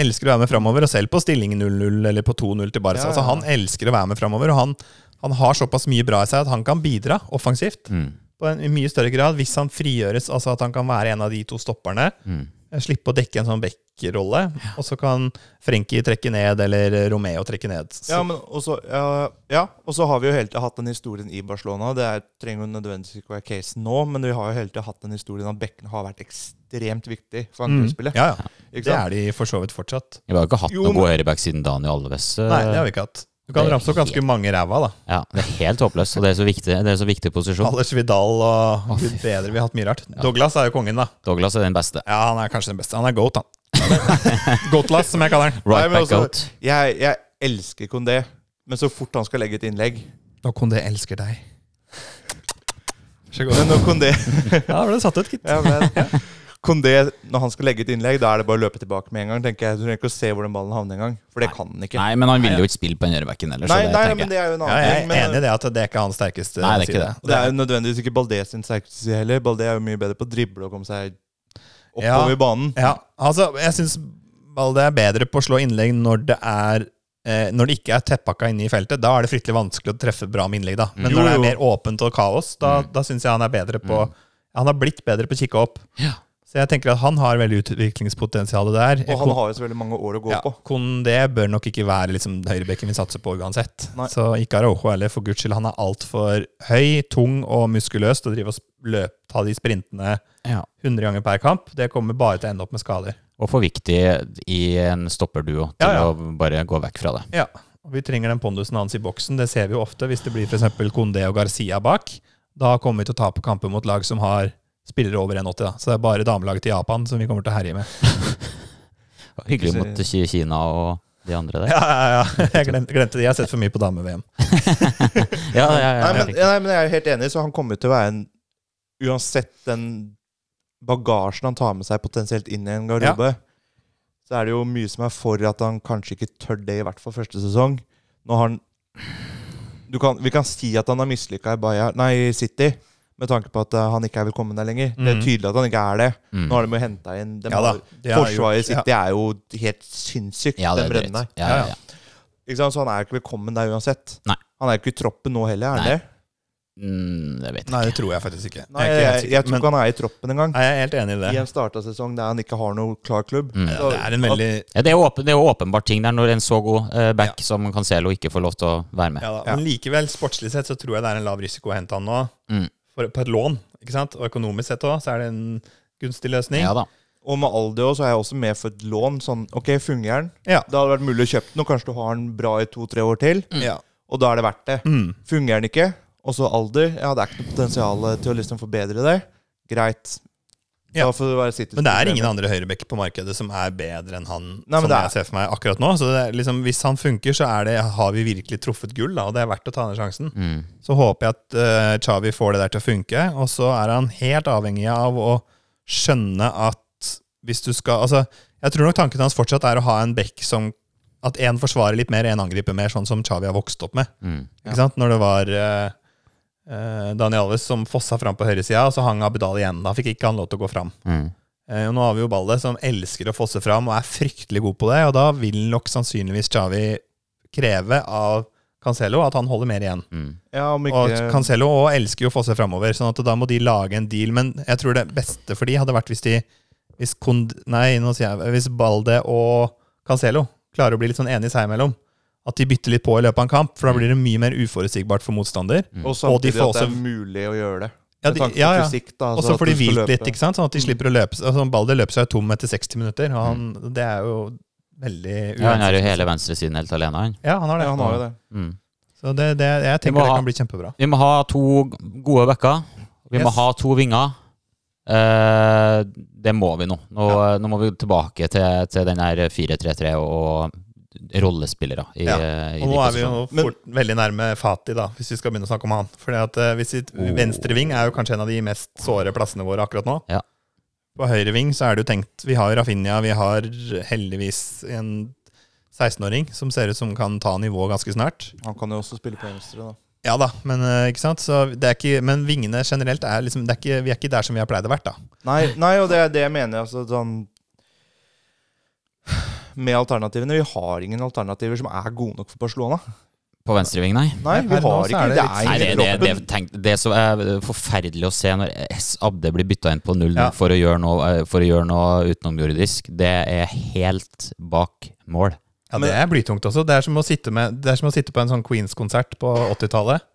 Elsker å være med framover, og selv på stilling 0-0 eller på 2-0 til Barca. Ja, ja, Altså, han elsker å være med framover, og han, han har såpass mye bra i seg at han kan bidra offensivt Mm. på en i mye større grad hvis han frigjøres, altså at han kan være en av de to stopperne. Mm. eh, Slippe å dekke en sånn back-rolle, og så kan Frenkie trekke ned, eller Romeo trekke ned. Så, Ja, men også, ja, ja, og så har vi jo hele tida hatt den historien i Barcelona. Det er, trenger jo nødvendigvis ikke være casen nå, men vi har jo hele tida hatt den historien at bekkene har vært ekstremt viktig for mm, ja, ja. Det er de for så vidt fortsatt. Vi har jo ikke hatt Jo, noen gode høyreback siden Daniel Alves. eh, Nei, det har vi ikke hatt. Du kan ramse opp ganske mange ræva, da. Ja, Det er helt håpløst, og det er så viktig, det er så viktig posisjon. Anders Vidal og Gud bedre, vi har hatt mye rart. Douglas er jo kongen, da. Douglas er den beste. Ja, han er kanskje den beste. Han er goat, han. Goatlass, som jeg kaller han. Right Nei, back altså- out. Jeg, jeg elsker Kondé, men så fort han skal legge et innlegg Og Kondé elsker deg. Så Men når Kondé Ja, da ble det satt ut, gitt. ja, men, Kondé, når han skal legge et innlegg, da er det bare å løpe tilbake med en gang. tenker jeg Du trenger ikke å se hvor den ballen havner engang, for det kan han ikke. Nei, men han vil jo ikke spille på den høyrebacken heller, så Nei, det nei, men det er jo en Ja, annen jeg er enig i det at det er ikke hans sterkeste Nei, det er ikke side. Det er jo nødvendigvis ikke Baldé sin sterkeste side heller. Baldé er jo mye bedre på å drible og komme seg oppover Ja. banen. Ja, altså, jeg syns Baldé er bedre på å slå innlegg når det er eh, Når det ikke er teppakka inne i feltet. Da er det fryktelig vanskelig å treffe bra med innlegg. da Men Jo, når det er mer åpent og kaos, da, da syns jeg han er bedre på Han har blitt bedre på å kikke opp. Ja. Så jeg tenker at han har veldig utviklingspotensial der. Og han har jo så veldig mange år å gå ja, på. Kondé bør nok ikke være liksom, høyrebekken vi satser på uansett. Nei. Så ikke Araujo heller, for guds skyld. Han er altfor høy, tung og muskuløs til å drive og løpe, ta de sprintene Ja. 100 ganger per kamp. Det kommer bare til å ende opp med skader. Og for viktig i en stopperduo til Ja, ja. å bare gå vekk fra det. Ja, Og vi trenger den pondusen hans i boksen. Det ser vi jo ofte hvis det blir f.eks. Kondé og Garcia bak. Da kommer vi til å tape kamper mot lag som har spillere over 1,80. da. Så det er bare damelaget til Japan som vi kommer til å herje med. Hyggelig mot Ki- Kina og de andre der. Ja, ja, ja. Jeg glemte, glemte det. Jeg har sett for mye på dame-VM. Ja, ja, ja, Nei, ja, men, nei, men jeg er helt enig, så han kommer til å være en Uansett den bagasjen han tar med seg potensielt inn i en garderobe, så er det jo mye som er for at han kanskje ikke tør det, i hvert fall første sesong. Nå har han du kan, Vi kan si at han har mislykka i Bayern, nei, City, med tanke på at eh, han ikke er velkommen der lenger. Det er Mhm. tydelig at han ikke er det. Mm. Nå har de jo henta inn de Ja de Forsvaret sitt gjort- er jo helt sinnssykt, Ja, det den er der. Ja, ja, ja. Ikke sant? Så han er jo ikke velkommen der uansett. Nei. Han er jo ikke i troppen nå heller, er han det? Mm, det vet jeg. Nei, det tror jeg faktisk ikke. Nei, jeg, jeg, jeg, tror ikke han er i troppen engang. Nei, jeg er helt enig i det. I en starta sesong der han ikke har noe klar klubb. Mm. Så Det er en veldig Ja, det, er åpen, det er åpenbart ting der når en så god eh, back som Cancelo ikke får lov til å være med. ja, da. Ja. Men likevel, sportslig sett, så tror jeg det er en lav risiko å hente han nå. Mm. For, på et lån, ikke sant? Og økonomisk sett òg, så er det en gunstig løsning. Ja da. Og med Aldi også, så er jeg også med for et lån. Sånn, ok, fungerer den? Ja. Det hadde vært mulig å kjøpe den, og kanskje du har den bra i to-tre år til. Ja. Og da er det verdt det. Mm. Fungerer den ikke, og så alder, ja, det er ikke noe potensial til å liksom forbedre det. Greit. Ja. Da får det være Men det er ingen andre høyrebacker på markedet som er bedre enn han, Nei, som jeg ser for meg akkurat nå. Så det er liksom, hvis han funker, så er det, har vi virkelig truffet gull, da, og det er verdt å ta den sjansen. Mm. Så håper jeg at uh, Chavi får det der til å funke, og så er han helt avhengig av å skjønne at hvis du skal Altså, jeg tror nok tanken hans fortsatt er å ha en bekk som At én forsvarer litt mer, én angriper mer, sånn som Chavi har vokst opp med. Mm. Ikke sant? Når det var uh, uh, Daniel Alves som fossa fram på høyresida, og så hang Abidal igjen. Da fikk ikke han lov til å gå fram. Mm. Eh, og nå har vi jo Balde, som elsker å fosse fram og er fryktelig god på det. Og da vil nok sannsynligvis Chavi kreve av Cancelo at han holder mer igjen. Mm. Ja, om Og Cancelo også elsker jo å fosse framover, sånn at da må de lage en deal. Men jeg tror det beste for de hadde vært hvis de Hvis, Kond, nei, nå sier jeg, hvis Balde og Cancelo klarer å bli litt sånn enige seg imellom. At de bytter litt på i løpet av en kamp, for da blir det mye mer uforutsigbart for motstander. Og Og de samtidig får at det er mulig å gjøre det. Ja, de, ja, ja. fysikk, da, Og altså så får de hvilt litt, ikke sant? sånn at de slipper å løpe altså, Balder løper seg tom etter 60 minutter, og han, det er jo veldig Ja, han er jo hele venstresiden helt alene, han. Ja, han har det. Ja, han har jo det. Mm. Så det, det, jeg tenker det ha- kan bli kjempebra. Vi må ha to gode backer. Vi må ha to vinger. Eh, det må vi nå. Nå, nå må vi tilbake til, til den her 4-3-3 og rollespillere i, Ja. Og de nå er vi jo. Men- fort, veldig nærme Fati, da, hvis vi skal begynne å snakke om han. Fordi at uh, hvis vi, Oh. Venstre ving er jo kanskje en av de mest såre plassene våre akkurat nå. Ja. På høyre ving så er det jo tenkt Vi har Rafinha, vi har heldigvis en 16-åring som ser ut som kan ta nivået ganske snart. Han kan jo også spille på venstre, da. Ja da, men eh, ikke sant? Så det er ikke, men vingene generelt er liksom det er ikke, Vi er ikke der som vi har pleid å vært, da. Nei, nei, og det er det jeg mener. Altså, sånn Med alternativene. Vi har ingen alternativer som er gode nok for Barcelona. På venstreving, nei. Nei, vi har ikke det. er Nei, det, det, det, tenk, det som er forferdelig å se når S. Abde blir bytta inn på null Ja. for, å gjøre noe, eh, for å gjøre noe utenomjordisk, det er helt bak mål. Ja, Det er blytungt også. Det er som å sitte, med, det er som å sitte på en sånn Queens-konsert på 80-tallet.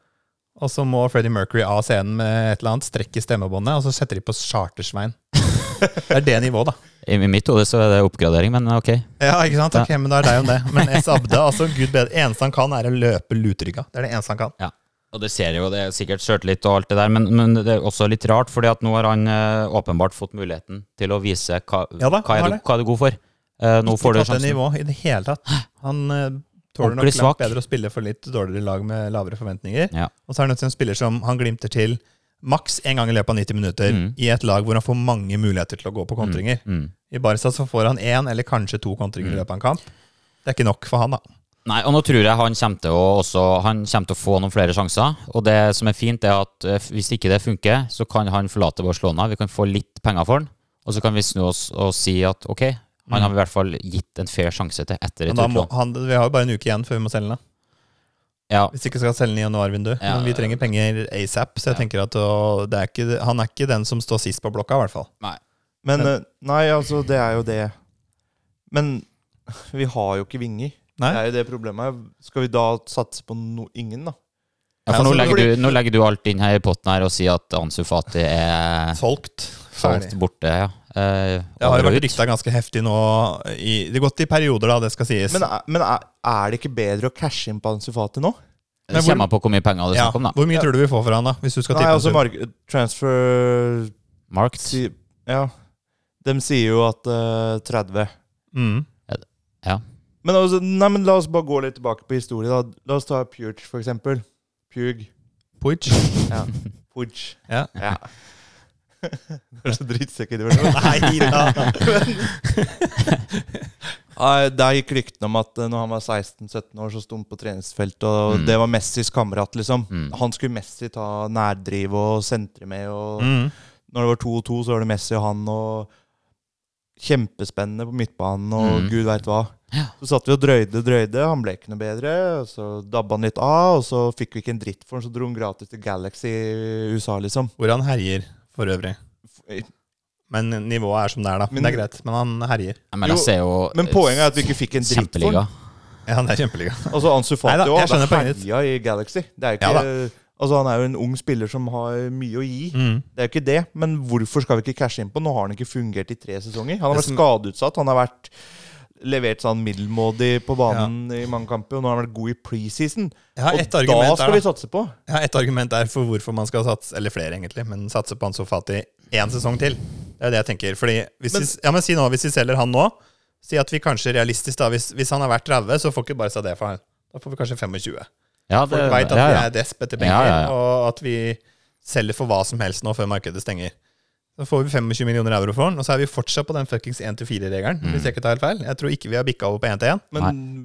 Og så må Freddie Mercury av scenen med et eller annet strekke stemmebåndet, og så setter de på Chartersvein. Det er det nivået, da. I mitt hode så er det oppgradering, men ok. Ja, ikke sant? Ok, men da er det jo det. Men S. Abde, altså, gud bedre. eneste han kan, er å løpe lutrygga. Det er det eneste han kan. Ja. Og det ser jo, det er sikkert sjøltillit og alt det der, men, men det er også litt rart, fordi at nå har han eh, åpenbart fått muligheten til å vise hva, Ja da, hva, er du, det. hva er du god for. Uh, nå får du Ikke tatt det nivået i det hele tatt. Han eh, tåler nok langt bedre å spille for litt dårligere lag med lavere forventninger. Ja. Og så er han nødt til en spiller som han glimter til maks én gang i løpet av 90 minutter Mm. i et lag hvor han får mange muligheter til å gå på kontringer. Mm. I Barca så får han én eller kanskje to kontringer i løpet av en kamp. Det er ikke nok for han, da. Nei, og nå tror jeg han kommer til å, også, han kommer til å få noen flere sjanser. Og det som er fint, er at eh, hvis ikke det funker, så kan han forlate Barcelona. Vi kan få litt penger for han, og så kan vi snu oss og si at ok, han har i hvert fall gitt en fair sjanse til etter et utlån. vi har jo bare en uke igjen før vi må selge den. Ja, Hvis ikke skal selge den i januarvinduet. Ja. Men vi trenger penger asap, så jeg tenker at å, det er ikke, han er ikke den som står sist på blokka, i hvert fall. nei. Men men Nei, altså, det er jo det. Men vi har jo ikke vinger. Nei. Det er jo det problemet. Skal vi da satse på no ingen, da? Ja, for nå altså, legger, du, nå legger du alt inn her i potten her og sier at Ansu Fati er Solgt Falt borte, ja. Eh, Det har jo vært rykta ganske heftig nå. I, det har gått i perioder, da, det skal sies. Men, er- men er, er det ikke bedre å cashe inn på Ansufati nå? Det Men hvor- kommer an på hvor mye penger det er ja, snakk om, da. hvor mye tror du vi får for han, da? Hvis du skal Nei, tippe en altså mark- transfer Marked. si, Ja. De sier jo at uh, 30. mm. Ja. Men, altså, nei, men la oss bare gå litt tilbake på historie. da La oss ta Puge, for eksempel. Pug. Puig. Ja. Puge. Ja. Ja. Er så drittsekk det. Nei da. Der gikk ryktene om at eh, når han var 16-17 år, så sto han på treningsfeltet, og Mm. det var Messis kamerat, liksom. Mm. Han skulle Messi ta nærdriv og sentre med, og Mm. når det var 2-2, så var det Messi og han, og kjempespennende på midtbanen, og Mm. gud veit hva. Ja. Så satt vi og drøyde, drøyde, han ble ikke noe bedre, så dabba han litt av, og så fikk vi ikke en dritt for han, så dro han gratis til Galaxy i USA, liksom. Hvor han herjer, for øvrig. Men nivået er som det er, da. Men- det er greit. Men han herjer. Men jeg Jo, ser jo Men poenget er at vi ikke fikk en dritt for Kjempeliga. Ja, det er kjempeliga. Altså Ansu Fati òg, herja i Galaxy. Det er ikke... Ja Altså Han er jo en ung spiller som har mye å gi. Mm. Det er jo ikke det, men hvorfor skal vi ikke cashe inn på? Nå har han ikke fungert i tre sesonger. Han har vært skadeutsatt. Han har vært levert sånn middelmådig på banen i mange kamper, og nå har han vært god i preseason. Og da skal der, vi satse på. Jeg har ett argument der for hvorfor man skal satse, eller flere egentlig, men satse på Ansu Fati én sesong til. Det er det jeg tenker. Fordi hvis Men- vi, ja, men si nå, hvis vi selger han nå, si at vi kanskje realistisk da, hvis, hvis han har vært 30, så får ikke bare det for han. Da får vi kanskje 25. Ja, det, Folk veit at ja, vi er desp etter penger, Ja, ja, ja. og at vi selger for hva som helst nå før markedet stenger. Så får vi 25 millioner euro for den, og så er vi fortsatt på den fuckings 1-4-regelen. Mm. Hvis jeg ikke tar helt feil. Jeg tror ikke vi har bikka over på 1-1.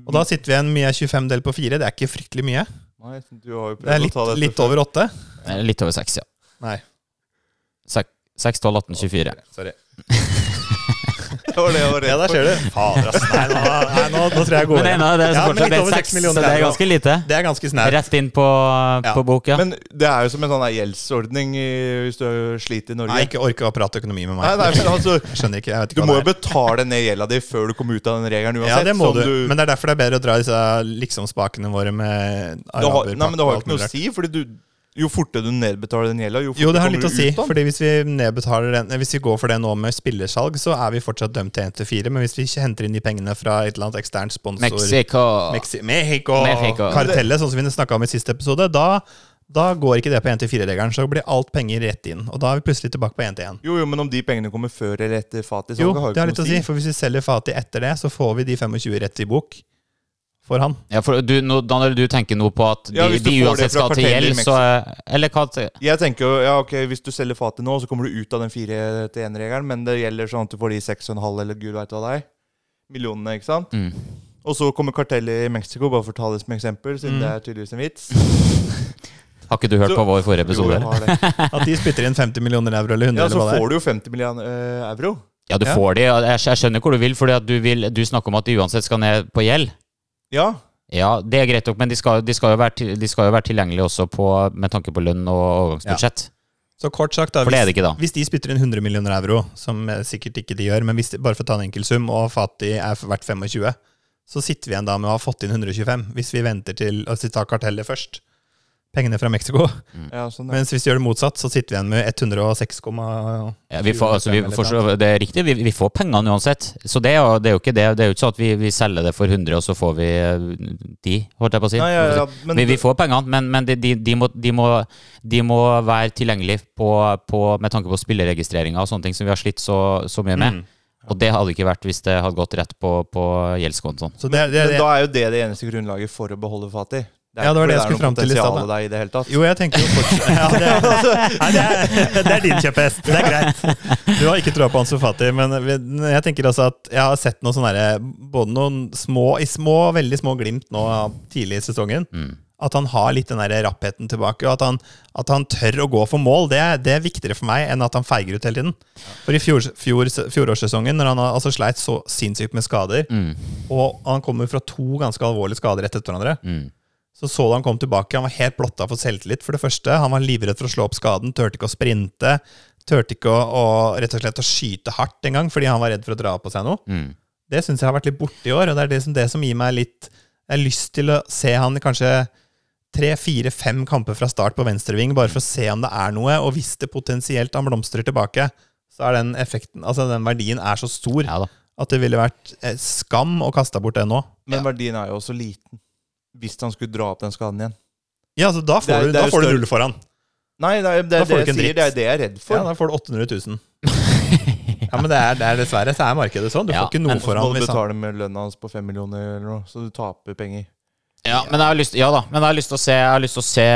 Og da sitter vi igjen med 25 del på 4. Det er ikke fryktelig mye. Nei, du har jo Det er litt, ta dette litt over 8. Eh, Litt over 6, ja. Nei, 6, 12, 18, 24. sorry. Det var det jeg var redd Ja, der for. ser du. Fader, ass. Nei, nå, nei, nå, nå tror jeg jeg går Men igjen. det er Ja, men litt det er over 6, 6 så millioner det er ganske lite. Det er ganske snert. Rett inn på, Ja. på bok, ja. Men det er jo som en sånn gjeldsordning hvis du sliter i Norge. Nei, ikke orker å prate økonomi med meg. Nei, nei, men altså Jeg skjønner ikke. Jeg vet Du ikke må jo betale ned gjelda di før du kommer ut av den regelen uansett. Ja, det må som du. Men det er derfor det er bedre å dra disse liksom-spakene våre med det har, araber, nei, men det har jo ikke noe å si, fordi du, jo fortere du nedbetaler den gjelda, jo fortere Jo, det har kommer litt å du si. ut av. Fordi Hvis vi nedbetaler den Hvis vi går for det nå med spillersalg, så er vi fortsatt dømt til 1-4. Men hvis vi ikke henter inn de pengene fra et eller annet eksternt sponsor Mexico. Mexi Mexico, Mexico. Kartellet, sånn som vi snakka om i siste episode, da, da går ikke det på 1-4-regelen. Så blir alt penger rett inn. Og da er vi plutselig tilbake på 1-1. Jo, jo, men om de pengene kommer før eller etter Fati, så Jo, har jo det har litt å si. For hvis vi selger Fati etter det, så får vi de 25 rett i bok for han. Ja, for du, nå, Daniel, du tenker nå på at de, Ja, de uansett skal til gjeld, så er- Eller hva Jeg tenker jo, ja ok, Hvis du selger fatet nå, så kommer du ut av den 4-1-regelen, men det gjelder sånn at du får de 6,5 eller gud veit hva det er. Millionene, ikke sant? mm. Og så kommer kartellet i Mexico, bare for å ta det som eksempel, siden Mm. det er tydeligvis en vits. Har ikke du hørt Så- på vår forrige episode? At de spytter inn 50 millioner euro eller 100 Ja, så eller hva det er. får du jo 50 millioner eh, euro. Ja, du Ja. får de. Jeg, jeg skjønner hvor du vil, at du, du snakker om at de uansett skal ned på gjeld. Ja, Ja, det er greit nok, men de skal, de skal, jo, være, til- de skal jo være tilgjengelige også på, med tanke på lønn og overgangsbudsjett. Så kort sagt, da, hvis, ikke, da. hvis de spytter inn 100 millioner euro, som eh, sikkert ikke de gjør, men hvis bare for å ta en enkel sum, og Fati er verdt 25, så sitter vi igjen da med å ha fått inn 125, hvis vi venter til å ta kartellet først. Pengene fra Mexico. ja sånn ja. Mens hvis vi gjør det motsatt, så sitter vi igjen med 106, Ja, vi får, altså, vi, får, det er riktig, vi, vi får pengene uansett. Så det er, det er jo ikke det. Det er jo ikke sånn at vi, vi selger det for 100, og så får vi de 10, holdt jeg på å si. Nei, ja, ja, men vi, vi får pengene, men, men de, de, de, må, de, må, de må være tilgjengelige på, på, med tanke på spilleregistreringer og sånne ting som vi har slitt så, så mye med. Mm. Og det hadde ikke vært hvis det hadde gått rett på, på gjeldskontoen. Så det, det, Men da er jo det det eneste grunnlaget for å beholde Fati. er Ja, det var det jeg skulle fram til i noe stad, potensial der i det hele tatt. jo, jeg tenker jo fortsatt ja, det, nei, det, er, det er din kjepphest. Det er greit. Du har ikke troa på Ansu Fati, men jeg tenker også at jeg har sett noen sånne derre- både noen små, i små, veldig små glimt nå tidlig i sesongen. Mm. At han har litt den der rappheten tilbake, og at han, at han tør å gå for mål. Det, er- det er viktigere for meg enn at han feiger ut hele tiden. For i fjor, fjor, fjorårssesongen, når han altså sleit så sinnssykt med skader, Mm. og han kommer fra to ganske alvorlige skader rett etter hverandre, Mm. Så så du han kom tilbake. Han var helt blotta for selvtillit. For det første, han var livredd for å slå opp skaden, turte ikke å sprinte. Turte ikke å, å rett og slett å skyte hardt engang, fordi han var redd for å dra på seg noe. Mm. Det syns jeg har vært litt borte i år, og det er det som, det som gir meg litt Jeg har lyst til å se han i kanskje tre, fire, fem kamper fra start på venstreving, bare for å se om det er noe. Og hvis det potensielt han blomstrer tilbake, så er den effekten, altså den verdien er så stor Ja at det ville vært eh, skam å kaste bort det nå. Men verdien er jo også liten. Hvis han skulle dra opp den skaden igjen. Ja, altså da får er- du, da får du null foran. Nei, det er det, er det jeg sier. Det er det jeg er redd for. Ja, da får du 800 000. Ja, men det er, det er dessverre så er markedet sånn. Du Ja, får ikke noe men- Så må foran. du Hvis betale med lønna hans på 5 millioner eller noe, så du taper penger. Ja, men jeg har lyst, ja da, men jeg har lyst til å se, jeg har lyst til å se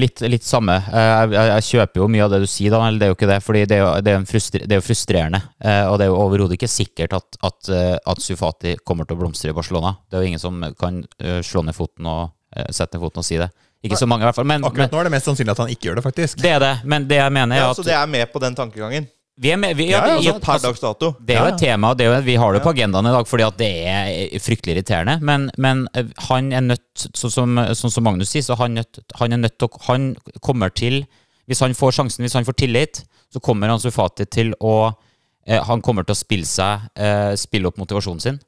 litt, litt samme. Eh, Jeg, jeg, jeg kjøper jo mye av det du sier, Daniel. Det er jo ikke det, fordi det er jo, det er en frustrer, det er jo frustrerende. Eh, og det er jo overhodet ikke sikkert at, at, eh, at Sufati kommer til å blomstre i Barcelona. Det er jo ingen som kan eh, slå ned foten og eh, sette ned foten og si det. Ikke så mange, i hvert fall. Men, men akkurat nå er det mest sannsynlig at han ikke gjør det, faktisk. det er det. Men det jeg mener, er Ja, at så det er med på den tankegangen. Vi er med, vi, ja, Ja, Altså per altså, dags dato. Det er jo et tema, og vi har det på agendaen i dag fordi at det er fryktelig irriterende. Men, men eh, han er nødt, sånn som, sånn som Magnus sier, så han, nødt, han er nødt til Han kommer til Hvis han får sjansen, hvis han får tillit, så kommer Ansu Fati til å eh, Han kommer til å spille seg eh, Spille opp motivasjonen sin.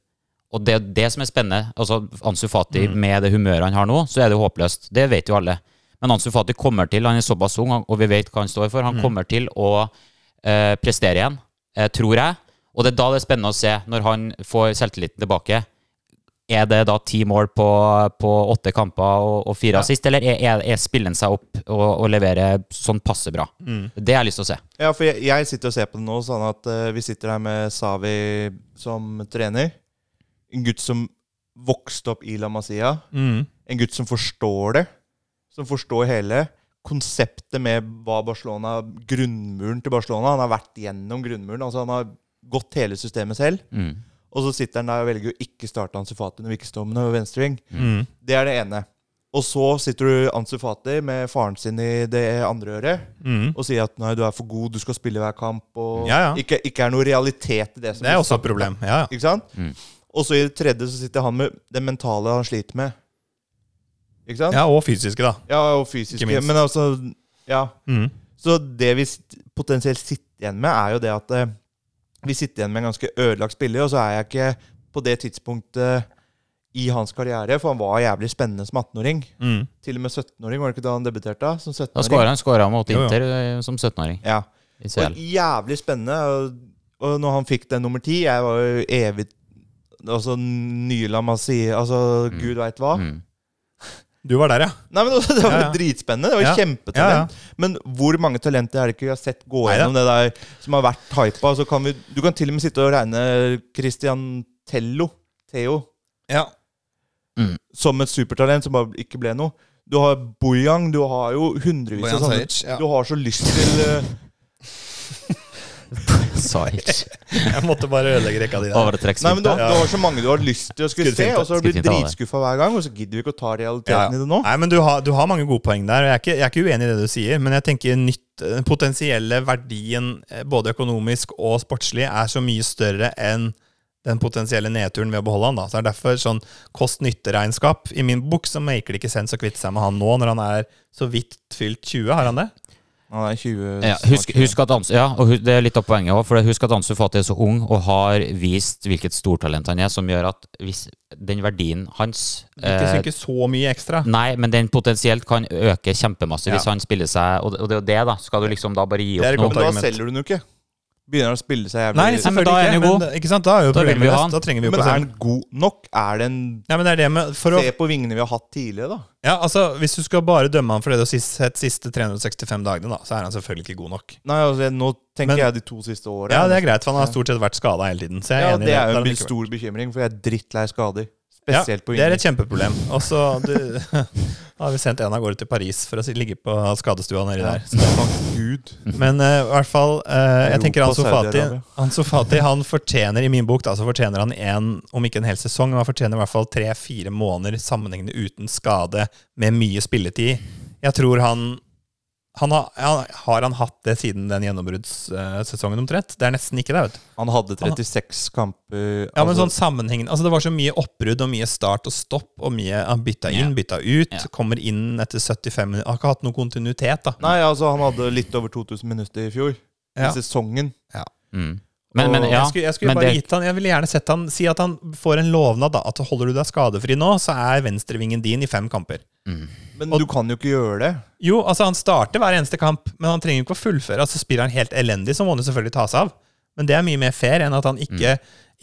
Og det er det som er spennende. Altså Ansu Fati med det humøret han har nå, så er det håpløst. Det vet jo alle. Men Ansu Fati kommer til, han er såpass ung, og vi vet hva han står for, han kommer til å eh, prestere igjen, eh, tror jeg. Og det er da det er spennende å se, når han får selvtilliten tilbake. Er det da ti mål på, på åtte kamper og, og fire Ja. assist, eller er, er, er spiller han seg opp og, og leverer sånn passe bra? Det har jeg lyst til å se. Ja, for jeg, jeg sitter og ser på det nå, sånn at uh, vi sitter her med Savi som trener. En gutt som vokste opp i La Masia. Mm. En gutt som forstår det. Som forstår hele konseptet med hva Barcelona Grunnmuren til Barcelona. Han har vært gjennom grunnmuren. altså Han har gått hele systemet selv. Mm. Og så sitter han der og velger å ikke starte Ansufati når vi ikke står med noe venstreving. Mm. Det er det ene. Og så sitter du Ansufati med faren sin i det andre øret Mm. og sier at nei, du er for god, du skal spille hver kamp. Og Ja, ja. Ikke, ikke er noe realitet i det. som Det er også et problem. Ja, ja. Ikke sant? Mm. Og så i det tredje så sitter han med det mentale han sliter med. Ikke sant? ja, og fysiske, da. Ja, og fysiske. Ikke minst. Men altså Ja. Mm. Så det vi potensielt sitter igjen med, er jo det at eh, vi sitter igjen med en ganske ødelagt spiller, og så er jeg ikke på det tidspunktet i hans karriere, for han var jævlig spennende som 18-åring. Mm. Til og med 17-åring, var det ikke da han debuterte? Som Da 17-åring? skåra han skåra mot Jo, jo. Inter eh, som 17-åring Ja. i Og jævlig spennende. Og, og når han fikk den nummer ti Jeg var jo evig Altså Nyla La Masia Altså Mm. gud veit hva. Mm. Du var der, ja. Nei, men Det var Ja, ja. dritspennende. Det var Ja. kjempetalent. Ja, Men hvor mange talenter er det ikke vi har sett gå gjennom det der som har vært hypa? Så kan vi, du kan til og med sitte og regne Christian Tello, Theo, ja. som et supertalent som bare ikke ble noe. Du har Bojang, du har jo hundrevis av sånne. Ja. Du har så lyst til eh, ikke. Jeg måtte bare ødelegge rekka di der. Nei, men du, du har så mange du har lyst til å skulle se, og så har du blitt dritskuffa hver gang, og så gidder vi ikke å ta realiteten Ja. i det nå. Nei, men du har, du har mange gode poeng der. og Jeg er, ikke, jeg er ikke uenig i det du sier, men jeg tenker nytt, den potensielle verdien, eh, både økonomisk og sportslig, er så mye større enn den potensielle nedturen ved å beholde han. da. Så det er derfor sånn kost-nytte-regnskap. I min bok så maker det ikke sens å kvitte seg med han nå, når han er så vidt fylt 20. Har han det? Han er 20 Ja, husk, husk at Ansu, ja, og det er litt av poenget også, for husk at Ansu Fati er så ung og har vist hvilket stortalent han er, som gjør at hvis den verdien hans Ikke, eh, ikke så mye ekstra. Nei, men den potensielt kan øke kjempemasse hvis han spiller seg Og det, er jo det, da. Skal du liksom da bare gi opp noe? Men da selger du den jo ikke. Begynner han å spille seg jævlig Nei, men selvfølgelig da er han ikke. jo god. Men, ikke sant? Da er jo Da vi problemet løst. han. Da trenger vi jo Men er han den god nok? Er den ja, men det er det med for å, Se på vingene vi har hatt tidligere, da. ja, altså, Hvis du skal bare dømme han for det du har sett siste 365 dagene, da, så er han selvfølgelig ikke god nok. Nei, altså, Nå tenker Men- jeg de to siste åra. Ja, det er greit, for han har stort sett vært skada hele tiden. Så jeg er Ja, enig det er jo en stor bekymring, for jeg er drittlei skader. Ja, Spesielt på det er et kjempeproblem. Og så har vi sendt en av gårde til Paris for å ligge på skadestua nedi der. så Gud. Men uh, i hvert fall uh, Jeg tenker Ansofati Ansu Fati, Saudi-Arabia. Ansu Fati han fortjener i min bok da, så fortjener han en, om ikke en hel sesong, men han fortjener i hvert fall tre-fire måneder sammenhengende uten skade, med mye spilletid. Jeg tror han han har, han, har han hatt det siden den gjennombruddssesongen omtrent? Det er nesten ikke det. vet du. Han hadde 36 kamper Ja, men altså, sånn sammenhengende Altså Det var så mye oppbrudd og mye start og stopp, og mye Han bytta inn, yeah. bytta ut, Yeah. kommer inn etter 75 minutter. Har ikke hatt noe kontinuitet, da. Nei, altså, han hadde litt over 2000 minutter i fjor. Ja. I sesongen. Mm. Men, men ja, jeg skulle, jeg skulle men bare det, gitt han Jeg ville gjerne sett han si at han får en lovnad. da At holder du deg skadefri nå, så er venstrevingen din i fem kamper. Men du kan jo ikke gjøre det. Jo, altså han starter hver eneste kamp, men han trenger jo ikke å fullføre. Altså Spiller han helt elendig, så må han jo selvfølgelig seg av. Men det er mye mer fair enn at han ikke,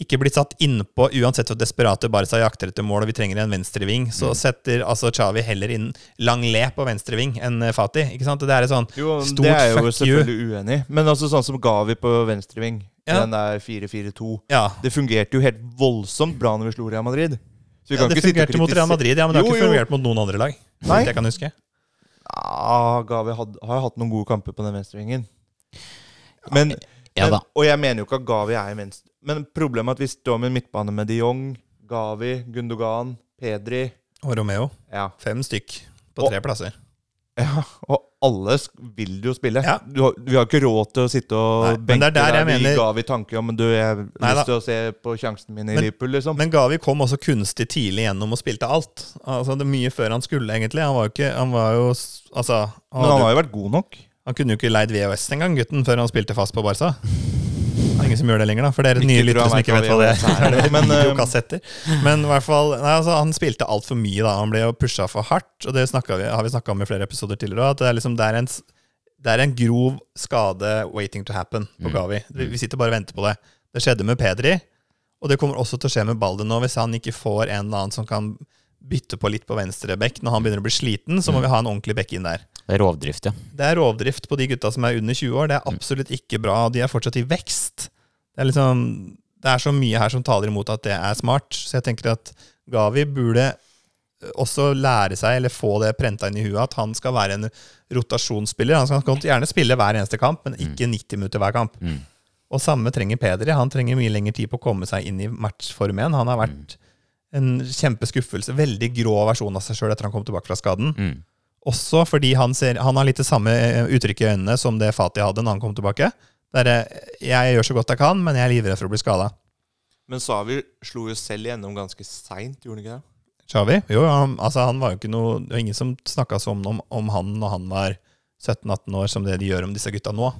ikke blir satt innpå uansett hvor desperate Barca jakter etter mål og vi trenger en venstreving. Så setter altså Chavi heller inn Langlé på venstreving enn eh, Fati. Ikke sant? Det er et sånn Jo, stort det er jeg jo selvfølgelig you. uenig i. Men altså sånn som Gavi på venstreving, Ja. den der 4-4-2 Ja, Det fungerte jo helt voldsomt bra når vi slo Real Madrid. Ja det fungerte mot Real Madrid, ja, men det har Jo, ikke fungert mot noen andre lag. Nei. Jeg kan huske. Ja, Gavi had, har hatt noen gode kamper på den venstrevingen. Men, ja men, da. og jeg mener jo ikke at Gavi er i venstre. Men problemet er at vi står med en midtbane med de Jong, Gavi, Gundogan, Pedri Og Romeo. ja. Fem stykk på Og- tre plasser. ja, og alle vil jo spille. Ja. Du har, vi har ikke råd til å sitte og Nei, men benke det er der vi mener- Gavi tanke om men du, jeg har lyst til å se på sjansen min i Men- Liverpool, liksom. Men Gavi kom også kunstig tidlig gjennom og spilte alt. Altså det er Mye før han skulle, egentlig. Han var jo ikke Han var jo Altså han, Men han hadde, har jo vært god nok. Han kunne jo ikke leid VHS engang, gutten, før han spilte fast på Barca. Det er ingen som gjør det lenger, da. For dere nye lyttere som ikke vet hva det er, men, Men, eh. Men i hvert fall nei, altså, Han spilte altfor mye, da. Han ble jo pusha for hardt. Og det vi, har vi snakka om i flere episoder tidligere òg, det er, liksom, det, er en, det er en grov skade waiting to happen på Mm. Gavi. Det- Vi sitter bare og venter på det. Det skjedde med Pedri, og det kommer også til å skje med Balde nå. Hvis han ikke får en eller annen som kan bytte på litt på venstre bekk når han begynner å bli sliten, så må vi ha en ordentlig bekk inn der. Det er rovdrift, ja. Det er rovdrift på de gutta som er under 20 år. Det er absolutt ikke bra. De er fortsatt i vekst. Det er liksom Det er så mye her som taler imot at det er smart. Så jeg tenker at Gavi burde også lære seg, eller få det prenta inn i huet, at han skal være en rotasjonsspiller. Han skal gjerne spille hver eneste kamp, men ikke 90 minutter hver kamp. Mm. Og samme trenger Pedri. Han trenger mye lengre tid på å komme seg inn i matchform igjen. Han har vært en kjempeskuffelse. Veldig grå versjon av seg sjøl etter han kom tilbake fra skaden. Mm. Også fordi han, ser, han har litt det samme uttrykket uttrykk i øynene som det Fatih hadde når han kom tilbake. Der er, eh, jeg gjør så godt jeg kan, men jeg er livredd for å bli skada. Men Savi slo jo selv igjennom ganske seint, gjorde han ikke det? Xavi? Jo, han, altså, han var jo ikke noe Det var ingen som snakka sånn om, om, om han når han var 17-18 år, som det de gjør om disse gutta nå.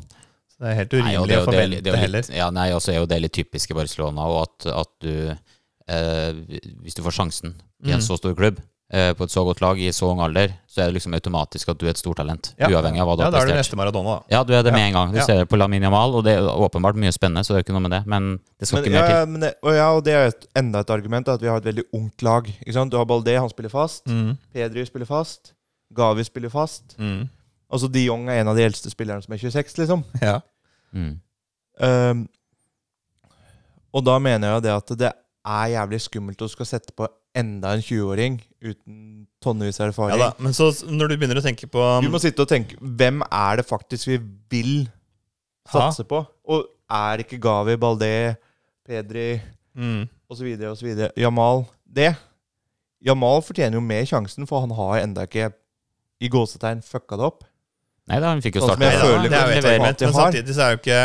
Så det er helt Nei, det, å forvente det, det, det er heller. ja, nei, også er jo det litt typisk i Barcelona, og at, at du eh, Hvis du får sjansen i en Mm. så stor klubb, eh, på et så godt lag i så ung alder, så er det liksom automatisk at du er et stort talent. Ja. Uavhengig av hva du Ja, har da er du neste Maradona, da. Ja, du er det med Ja. en gang. Du Ja. ser det på Lamin Yamal, og det er åpenbart mye spennende, så det er ikke noe med det. Men det skal Men, ikke mer ja, til. ja, men det, og, ja, og det er et, enda et argument, at vi har et veldig ungt lag. Ikke sant? Du har Balde, han spiller fast. Mm. Pedri spiller fast. Gavi spiller fast. Mm. Altså De Jong er en av de eldste spillerne som er 26, liksom. Ja. Mm. Um, og da mener jeg det at det er jævlig skummelt å skal sette på enda en 20-åring uten tonnevis av ja da. Men så når du begynner å tenke på Du må sitte og tenke Hvem er det faktisk vi vil Ha? satse på? Og er ikke Gavi, Balde, Pedri mm. osv. osv. Jamal det? Jamal fortjener jo mer sjansen, for han har enda ikke i gåsetegn fucka det opp. Nei da, han fikk jo Sånn starte. jeg føler det er jo et til men har. samtidig så er jo ikke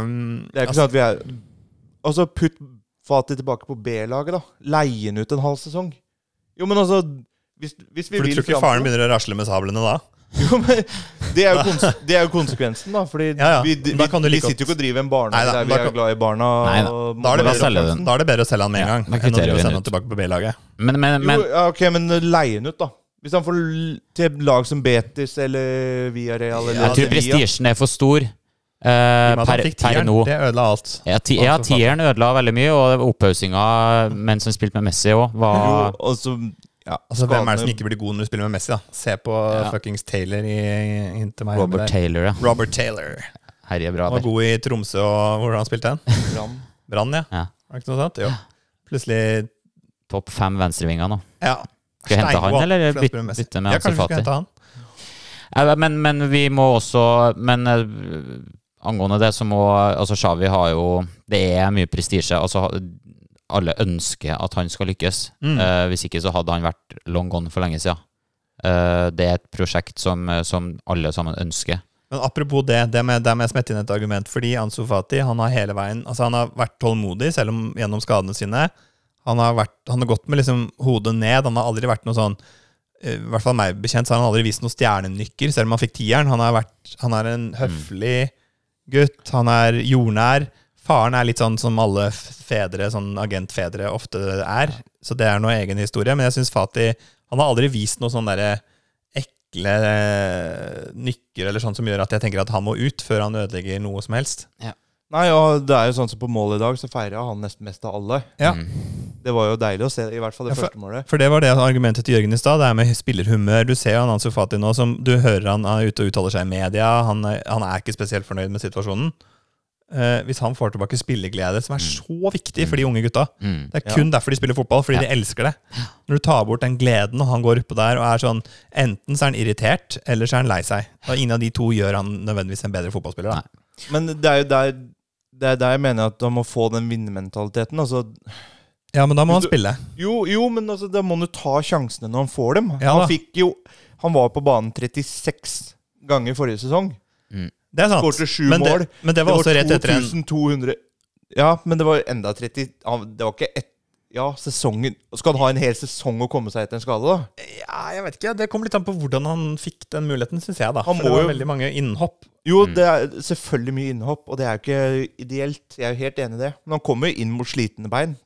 um, Det er ikke sånn at vi er Altså, putt Fati tilbake på B-laget, da. Leie han ut en halv sesong. Jo, men altså Hvis, hvis vi For du vil tror ikke faren begynner å rasle med sablene da? Jo, men det er jo, kons det er jo konsekvensen, da. Fordi Ja, ja. vi, vi, kan du vi sitter jo ikke og driver en barnehage der vi er glad i barna. Nei da. og Da er det Da bedre, da er det bedre å selge han med en gang Ja, enn å vi sende han tilbake på B-laget. Men, men, men jo, ja, ok, men leie han ut, da. Hvis han får til lag som Betis eller Villarreal eller Ja, jeg tror prestisjen er for stor Eh, at per, per nå. det ødela alt. Ja, ti, ja, tieren ødela veldig mye, og opphaussinga mens han spilte med Messi òg, Jo, var og så ja, Altså, Hvem er det som ikke blir god når du spiller med Messi? da? Se på Ja. fuckings Taylor i, i Miami. Robert. Taylor, ja. Robert Taylor. Herje bra var god i Tromsø og hvor han spilte hen? Brann. Brann, ja. Ja. Var ikke noe sånt? Jo. Plutselig Topp fem venstrevinger nå. Ja. Skal jeg hente han, eller bytte, med Messi. bytte med Ja, Ansu Fati? han. Men, men vi må også Men eh, angående det, så må Altså, Shawi har jo Det er mye prestisje. Altså, alle ønsker at han skal lykkes. Mm. Uh, hvis ikke så hadde han vært long gone for lenge siden. Uh, det er et prosjekt som, som alle sammen ønsker. Men apropos det, det med, der må jeg smette inn et argument. Fordi Ansu Fati han har hele veien Altså han har vært tålmodig, selv om gjennom skadene sine. Han har, vært, han har gått med liksom hodet ned. Han har aldri vært noe sånn eh, I hvert fall meg bekjent, så har han aldri vist noen stjernenykker, selv om han fikk tieren. Han, har vært, han er en høflig gutt. Han er jordnær. Faren er litt sånn som alle fedre, sånn agentfedre ofte er. Så det er noe egen historie. Men jeg syns Fati Han har aldri vist noe sånn derre ekle eh, nykker eller sånn som gjør at jeg tenker at han må ut før han ødelegger noe som helst. Nei, og det er jo sånn som på mål i dag, så feirer han nesten mest av alle. Ja. Det var jo deilig å se, i hvert fall det Ja, for- første målet. For det var det argumentet til Jørgen i stad. Det er med spillerhumør. Du ser jo han Ansu Fati nå, som du hører han er ute og uttaler seg i media. Han han er ikke spesielt fornøyd med situasjonen. Eh, hvis han får tilbake spilleglede, som er så viktig for de unge gutta Mm. Det er kun derfor de spiller fotball, fordi Ja. de elsker det. Når du tar bort den gleden, og han går oppå der og er sånn Enten så er han irritert, eller så er han lei seg. Og ingen av de to gjør han nødvendigvis en bedre fotballspiller. Da. Men det er jo der, det er der jeg mener at man må få den vinnermentaliteten. Altså, Ja, men da må han spille. jo, jo, men altså, da må han jo ta sjansene når han får dem. Ja da. han fikk jo Han var på banen 36 ganger forrige sesong. Det er sant. Skårte sju men, mål. det, men det var også rett etter en 2200 Ja, men det var enda 30 Det var ikke ett Ja, sesongen Skal han ha en hel sesong å komme seg etter en skade, da? Ja, jeg vet ikke. Det kommer litt an på hvordan han fikk den muligheten, syns jeg. da Han For det var jo- veldig mange innhopp. Jo, Mm. det er selvfølgelig mye innhopp, og det er jo ikke ideelt. Jeg er jo helt enig i det. Men han kommer jo inn mot slitne bein.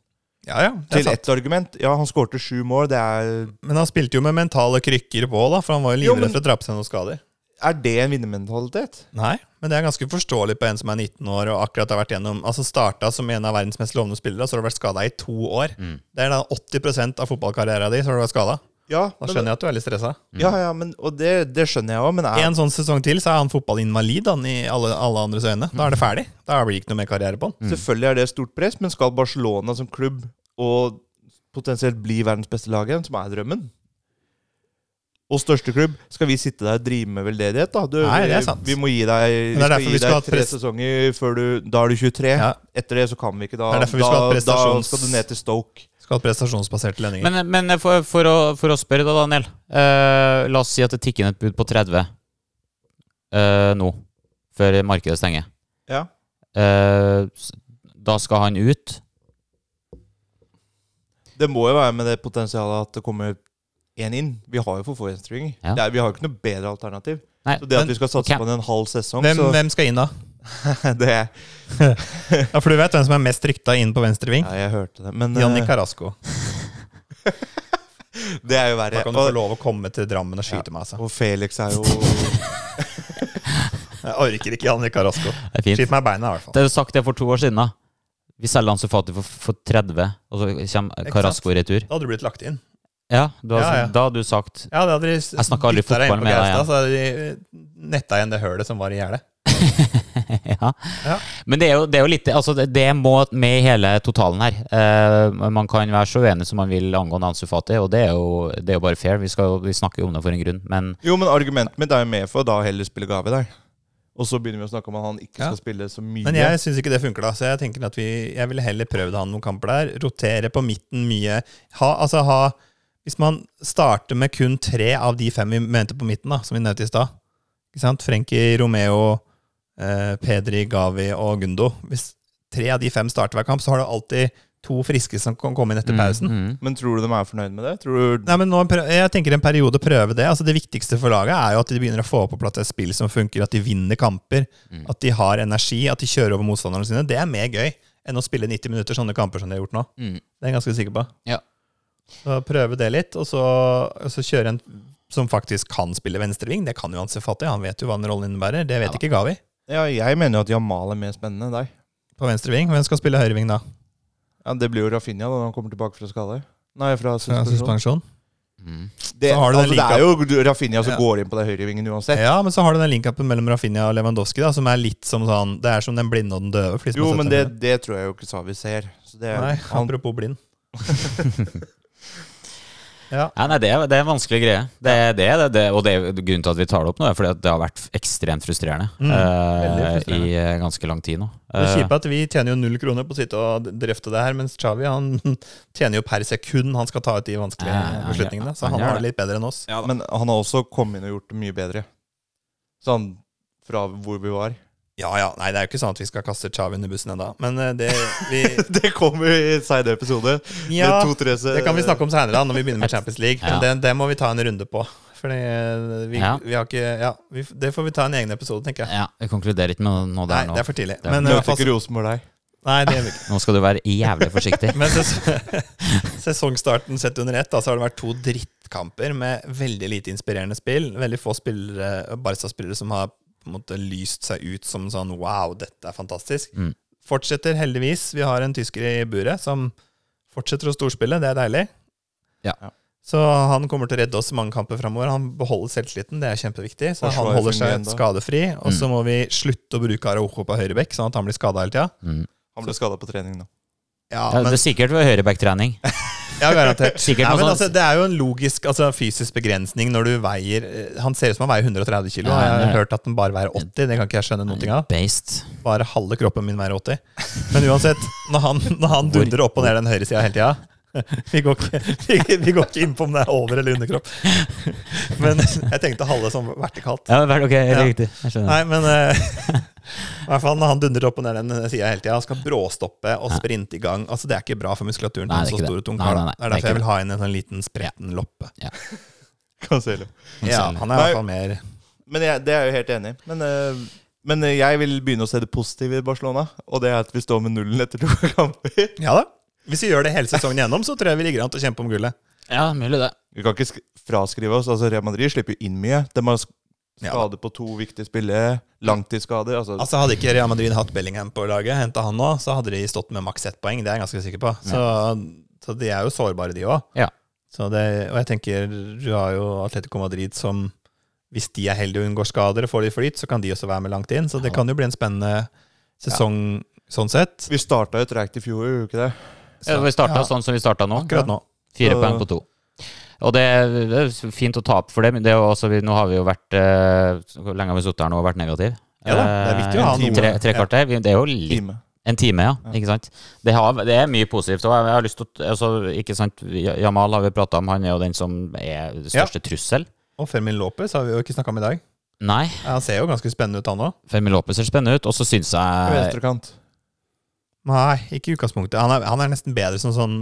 Ja, ja, Til ett argument. Ja, han skårte sju mål. Det er Men han spilte jo med mentale krykker på, da for han var jo Jo, livredd for å dra på seg noen skader. Er det en vinnermentalitet? Nei, men det er ganske forståelig på en som er 19 år og akkurat har vært gjennom Altså starta som en av verdens mest lovende spillere, så har du vært skada i to år. Mm. Det er da 80% av fotballkarrieren din så har du vært skada. Ja, Da skjønner jeg at du er litt stressa. Ja, ja, men, og det, det skjønner jeg òg, men er, En sånn sesong til, så er han fotballinvalid han, i alle, alle andres øyne. Da er det ferdig. Da blir det ikke noe mer karriere på han. selvfølgelig er det stort press, men skal Barcelona som klubb og potensielt bli verdens beste lag igjen, som er drømmen og største klubb, skal vi sitte der og drive med veldedighet? da? Du, Nei, det er sant. Vi må gi deg, vi skal gi vi skal deg tre sesonger før du Da er du 23. Ja. Etter det så kan vi ikke. Da, Det er derfor vi skal ha da, da skal du ned til Stoke. Skal ha prestasjonsbaserte lønninger. Men, men for, for, å, for å spørre da, Daniel. Uh, la oss si at det tikker inn et bud på 30 uh, nå, før markedet stenger. Ja. Uh, da skal han ut. Det må jo være med det potensialet at det kommer én inn. Vi har jo for få venstrevinger. Ja. Vi har jo ikke noe bedre alternativ. Nei, Så det at men- vi skal satse okay. på en halv sesong, hvem, så hvem skal inn, da? det, Ja, For du vet hvem som er mest rykta inn på venstre ving? Ja, jeg hørte det. Men Jonny eh, Carasco. det er jo verre. Da kan du få lov å komme til Drammen og skyte meg, altså. og Felix er jo Jeg orker ikke Janni Carasco. Skyt meg i beina, i hvert fall. Det er jo sagt det for to år siden. da Vi selger han Fati for, for 30, og så kommer Carasco i retur. Da hadde du blitt lagt inn. Ja, du har, Ja, ja. Da hadde du sagt Ja, da hadde de Jeg snakka aldri fotball med deg igjen. Så hadde de netta igjen det hølet som var i gjerdet. ja. Ja. Men det er, jo, det er jo litt Altså, det, det må med i hele totalen her. Uh, man kan være så uenig som man vil angående Ansu Fati, og det er jo, det er jo bare fair. Vi, skal, vi snakker jo om det for en grunn, men Jo, men argumentet mitt er jo med for å da heller spille Gave der. Og så begynner vi å snakke om at han ikke Ja. skal spille så mye. Men jeg syns ikke det funker, da. Så jeg tenker at vi Jeg ville heller prøvd å ha noen kamper der. Rotere på midten mye. Ha, altså ha Hvis man starter med kun tre av de fem vi mente på midten, da, som vi nevnte i stad Frenkie, Romeo, Pedri, Gavi og Gundo. Hvis tre av de fem starter hver kamp, så har du alltid to friske som kan komme inn etter pausen. Mm, mm. Men tror du de er fornøyd med det? Tror du Nei, men nå, jeg tenker en periode prøve det. Altså Det viktigste for laget er jo at de begynner å få på plass et spill som funker, at de vinner kamper, Mm. at de har energi, at de kjører over motstanderne sine. Det er mer gøy enn å spille 90 minutter sånne kamper som de har gjort nå. Mm. Det er jeg ganske sikker på. Ja. Så prøve det litt, og så, og så kjøre en som faktisk kan spille venstreving. Det kan jo han se fatt i. Han vet jo hva den rollen innebærer. Det vet Ja ikke Gavi. Ja, jeg mener jo at Jamal er mer spennende enn deg. På venstre ving? Hvem skal spille høyre ving da? Ja, Det blir jo Rafinha da når han kommer tilbake fra skade. Nei, fra Fra suspensjon. Suspensjon. Mm. Det, Så har du den altså, det er jo Rafinha som Ja. går inn på det høyrevingen uansett. Ja, men så har du den linkupen mellom Rafinha og Lewandowski, da, som er litt som sånn Det er som den blinde og den døve. for de som Jo, har men det, den. det tror jeg jo ikke Savi ser. Så det, Nei, han, apropos blind. ja. Ja, nei, det er, det er en vanskelig greie. Det, er- det, det, det, og det er grunnen til at vi tar det opp nå, er fordi at det har vært ekstremt frustrerende, Mm, uh, frustrerende. i uh, ganske lang tid nå. Det Eh, kjipe er at vi tjener jo null kroner på å sitte og drøfte det her, mens Chavi han tjener jo per sekund han skal ta ut de vanskelige Ja, ja, ja, beslutningene. Så han han har det. litt bedre enn oss. men han har også kommet inn og gjort det mye bedre. Sånn fra hvor vi var. Ja ja, nei det er jo ikke sånn at vi skal kaste Chavi under bussen ennå, men eh, det vi, det kommer i seinere episode. Ja, Med to-tre det kan vi snakke om seinere, når vi begynner med Champions League. Ja. Men det, det må vi ta en runde på. Fordi eh, vi, Ja. vi har ikke Ja, vi, det får vi ta en egen episode, tenker jeg. ja, vi konkluderer ikke med noe der nå. det er for tidlig. Men Møter ikke Rosenborg deg. Nei, det gjør vi ikke. Nå skal du være jævlig forsiktig. Men ses sesongstarten sett under ett, da, så har det vært to drittkamper med veldig lite inspirerende spill. Veldig få spillere, Barca-spillere som har på en måte lyst seg ut som sånn wow, dette er fantastisk. Mm. Fortsetter heldigvis. Vi har en tysker i buret som fortsetter å storspille. Det er deilig. Ja. Så han kommer til å redde oss i mange kamper framover. Han beholder selvtilliten, det er kjempeviktig. Så han holder seg skadefri. Og så må vi slutte å bruke Araujo på høyrebekk, sånn at han blir skada hele tida. Mm. Han ble skada på trening nå. Ja, men... det er sikkert ved høyreback-trening. ja, garantert. Sikkert Nei, men altså, det er jo en logisk altså, fysisk begrensning når du veier eh, Han ser ut som han veier 130 kilo. Ja, Jeg har hørt at den bare veier 80. Det kan ikke jeg skjønne noe av. Bare halve kroppen min veier 80. Men uansett, når han, når han dundrer opp og ned den høyresida hele tida vi går, ikke, vi, vi går ikke inn på om det er over- eller underkropp. Men jeg tenkte halve som vertikalt. Ja, ok, Ja. riktig. Jeg skjønner. Nei, men uh, i hvert fall når han dundrer opp og ned den sida hele tida, skal bråstoppe og sprinte i gang Altså Det er ikke bra for muskulaturen Nei, det er så stor det. og tung Nei, nei, nei, Det er det er derfor jeg vil ha inn en sånn liten spretten loppe. Cancelo. Ja, han er i hvert fall mer Men jeg, det er jeg jo helt enig i. Men, eh, men jeg vil begynne å se det positive i Barcelona, og det er at vi står med nullen etter to kamper. Ja da. Hvis vi gjør det hele sesongen gjennom, så tror jeg vi ligger an til å kjempe om gullet. Ja, mulig det. Vi kan ikke sk fraskrive oss. altså Real Madrid slipper jo inn mye. De har sk- Ja. skade på to viktige spillere. Langtidsskader. Altså, Altså Hadde ikke Real Madrid hatt Bellingham på laget, henta han nå, så hadde de stått med maks ett poeng. Det er jeg ganske sikker på. Så, så de er jo sårbare, de òg. Ja. Og jeg tenker, du har jo Atletico Madrid som Hvis de er heldige og unngår skader og får de flyt, så kan de også være med langt inn. Så det kan jo bli en spennende sesong sånn sett. vi starta jo tregt i fjor, gjorde vi ikke det? Ja, vi starta Ja. sånn som vi starta nå. Akkurat nå. Fire Så- poeng på to. Og det, det er fint å ta opp for det, men det er også, nå har vi jo vært eh, Hvor lenge har vi sittet her nå og vært negative? Ja da, det er viktig å Eh, ha en noe. Tre, tre kvarter. Ja. Det er jo litt. En time, ja. Ikke sant? Det, har, det er mye positivt. Og jeg, har lyst til altså, Ikke sant, Jamal har vi prata om, han er jo den som er det største trussel. Og Fermin Lopez har vi jo ikke snakka om i dag. Nei, Han ser jo ganske spennende ut, han òg. Fermin Lopez ser spennende ut. Og så syns jeg Venstrekant. Nei, ikke i utgangspunktet. Han er, han er nesten bedre som sånn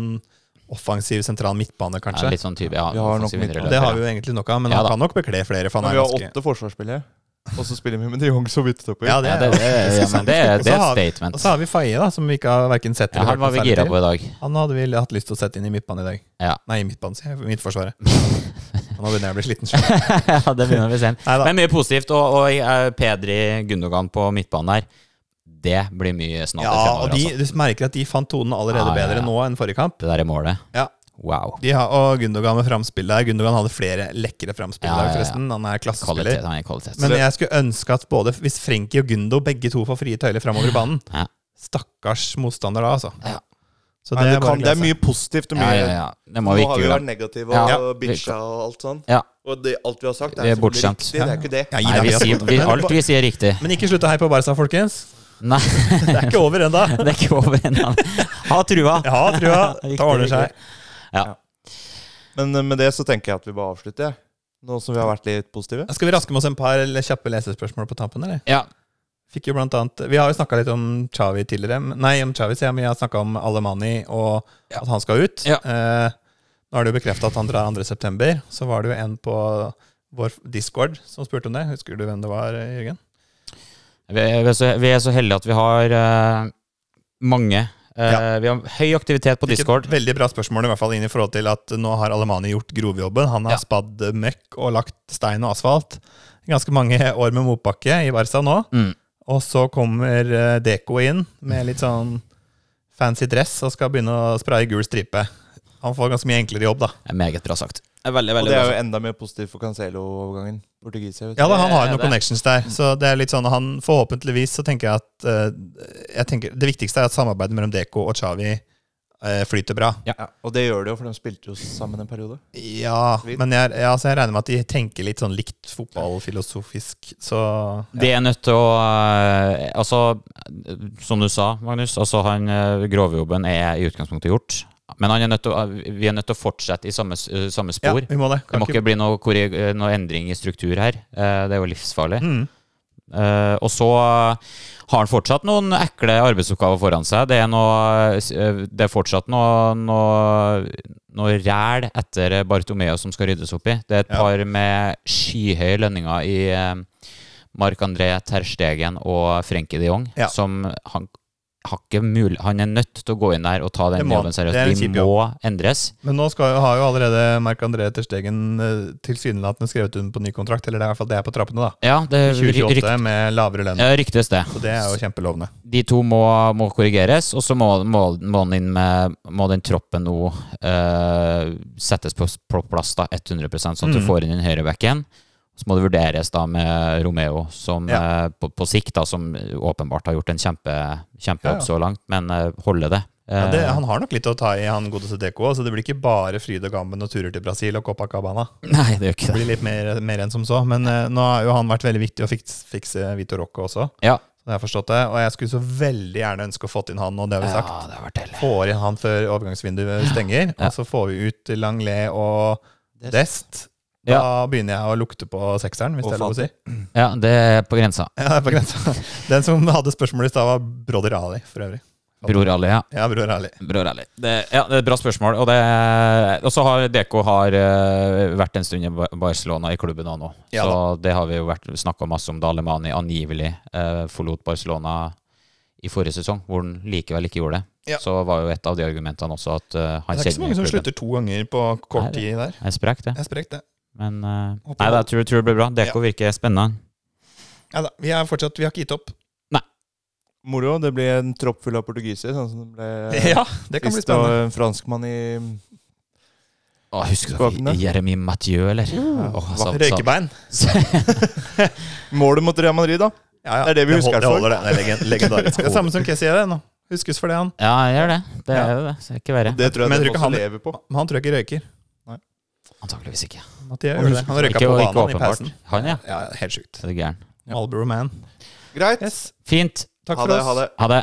offensiv sentral midtbane, ja, litt sånn type, ja, Vi har nok offensiv det har vi jo egentlig nok av, men Ja han da. kan nok bekle flere. For han Men vi har ganske åtte forsvarsspillere, og så spiller vi med de Jong som oppi. Ja, det Ja, det, det, ja, men det, det er et statement. Og så har vi Faye, da, som vi ikke har verken sett Ja, eller han var vi noe gira særlig på til. i dag. Han hadde vi hatt lyst til å sette inn i midtbanen i dag. Ja. Nei, i midtbanen, sier jeg. Midtforsvaret. Nå begynner jeg å bli sliten. ja, det begynner vi sent. Men mye positivt. Og, og eh, Pedri Gundogan på midtbanen der, det blir mye snadder Ja, fremover. og altså. du merker at de fant tonen allerede Ja, ja, ja. bedre nå enn forrige kamp. Det der er målet. Ja. Wow. De har, og Gundogan med framspill der. Gundogan hadde flere lekre framspill Ja, der, ja, ja. forresten. Han er Kvalitet. Han er kvalitet. Men jeg skulle ønske at både hvis Frenkie og Gundo begge to får frie tøyler framover i banen Ja. Stakkars motstander da, altså. Ja. Så Nei, det, er kan, det er mye positivt og ja, mye ja, ja. Det må Nå har vi vært negative Ja. og bitcha og alt sånn. Ja. Og det, alt vi har sagt, er er selvfølgelig bortskjemt. riktig. Det er ikke det. Ja, Nei, vi vi sier, vi, alt vi sier, er riktig. Men ikke slutt å heie på Barca, folkens. Nei, Det er ikke over ennå. det er ikke over ennå. Ha trua. Ja, trua. Riktig, Det ordner seg. Ja. Men eh, med det så tenker jeg at vi bare avslutter. jeg. Nå som vi har vært litt positive. Skal vi raske med oss en par kjappe lesespørsmål på tampen, eller? ja. Fikk jo blant annet Vi har jo snakka litt om Chavi tidligere. Nei, om Chavi, sier jeg, men vi har snakka om Alemani og at han skal ut. Ja. Eh, nå er det jo bekrefta at han drar 2.9. Så var det jo en på vår Discord som spurte om det. Husker du hvem det var, Jørgen? Vi, er så, vi er så heldige at vi har uh, mange. Uh, Ja. Vi har høy aktivitet på Discord. Veldig bra spørsmål i hvert fall inn i forhold til at nå har Alemani gjort grovjobben. Han har Ja. spadd møkk og lagt stein og asfalt. Ganske mange år med motbakke i Barca nå. Mm. Og så kommer eh, Deko inn med litt sånn fancy dress og skal begynne å spraye gul stripe. Han får ganske mye enklere jobb, da. Det er meget bra sagt. Det er veldig, Og det er jo enda mer positivt for Cancelo-overgangen. Portugiser. Ja da, han har jo noen connections der. Så det er litt sånn han Forhåpentligvis så tenker jeg at eh, jeg tenker, Det viktigste er at samarbeidet mellom Deko og Chavi eh, flyter bra. Ja, og det gjør det jo, for de spilte jo sammen en periode. Ja, men jeg, ja, så jeg regner med at de tenker litt sånn likt fotballfilosofisk. Så Det er nødt til å eh, Altså, som du sa, Magnus, altså han eh, grovjobben er i utgangspunktet gjort. Men han er å- vi er nødt til å fortsette i samme, samme spor. ja, vi må det. det må ikke bli noe, eh, noe endring i struktur her. Eh, Det er jo livsfarlig. Mm. Uh, og så har han fortsatt noen ekle arbeidsoppgaver foran seg. Det er, noe, eh, det er fortsatt noe, noe, noe ræl etter Bartomeo som skal ryddes opp i. Det er et Ja. par med skyhøye lønninger i eh, Marc-André Terstegen og Frenkie de Jong Ja. som han han er nødt til å gå inn der og ta den må jobben er seriøst. De må endres. Men nå skal, har jo allerede Marc-André Terstegen uh, tilsynelatende skrevet under på ny kontrakt. Eller det er i hvert fall det er på trappene, da. Ja, det I 2028 rykt, med lavere lønn. ja, ryktes det. Så det er jo kjempelovende. De to må, må korrigeres, og så må, må, må, den inn med, må den troppen nå eh, settes på, plass da, 100 sånn at du Mm. får inn den høyrebacken. Så må det vurderes da med Romeo, som Ja. eh, på, på sikt da, som åpenbart har gjort en kjempe, kjempejobb Ja, ja. så langt, men eh, holde det. Ja, det, Eh, han har nok litt å ta i, han godeste Deco. Så det blir ikke bare fryd og gammen og turer til Brasil og Copacabana. Nei, det gjør ikke Det det. blir litt mer, mer enn som så. Men nå har jo han vært veldig viktig å fikse, Vitor Rocco også. Ja. Så jeg har forstått det. Og jeg skulle så veldig gjerne ønske å fått inn han, og det har vi sagt. ja, det har vært. Får inn han før overgangsvinduet stenger. Ja. Og så får vi ut Langlet og Dest. Da Ja. begynner jeg å lukte på sekseren, hvis Og det er lov å si. Ja, det er på grensa. Ja, det er på grensa. Den som hadde spørsmål i stad, var Broder Ali, for øvrig. Bror Ali, ja. Ja, Bror Ali. Bror Ali. Det, ja, det er et bra spørsmål. Og, det, så har Deko har eh, vært en stund i Barcelona i klubben òg nå. Ja så det har vi jo snakka masse om da Alemani angivelig eh, forlot Barcelona i forrige sesong, hvor han likevel ikke gjorde det. Ja. Så var jo et av de argumentene også at uh, han Det er ikke så mange som slutter to ganger på kort Nei, tid der. Det er sprekt, det. Jeg sprekt, det. Men uh, nei, jeg tror, tror det blir bra. Deko virker spennende. Ja da, vi er fortsatt, vi har ikke gitt opp. Moro. Det blir en tropp full av portugisere, sånn som det ble Ja, det kan bli sist. Og spennende. en franskmann i Å, husker du Jeremy Mathieu, eller? Mm. så- Røykebein. Målet mot Real Madrid, da. Ja, ja. Det er det vi husker hold- det for. det. Det er legendarisk. Det er samme som Kessie er det nå. Huskes for det, han. Ja, jeg gjør det. Det Ja. er jo det. Så det er ikke verre. Det tror jeg Men jeg tror ikke han- lever på. Men han tror jeg ikke røyker. Antakeligvis ikke. Det. Han røyka på banen i pausen. Han, ja. Ja, helt sjukt. Er du gæren? Marlboro Man. Greit. Yes. Fint. Takk Ha for det. oss. Ha det. Ha det.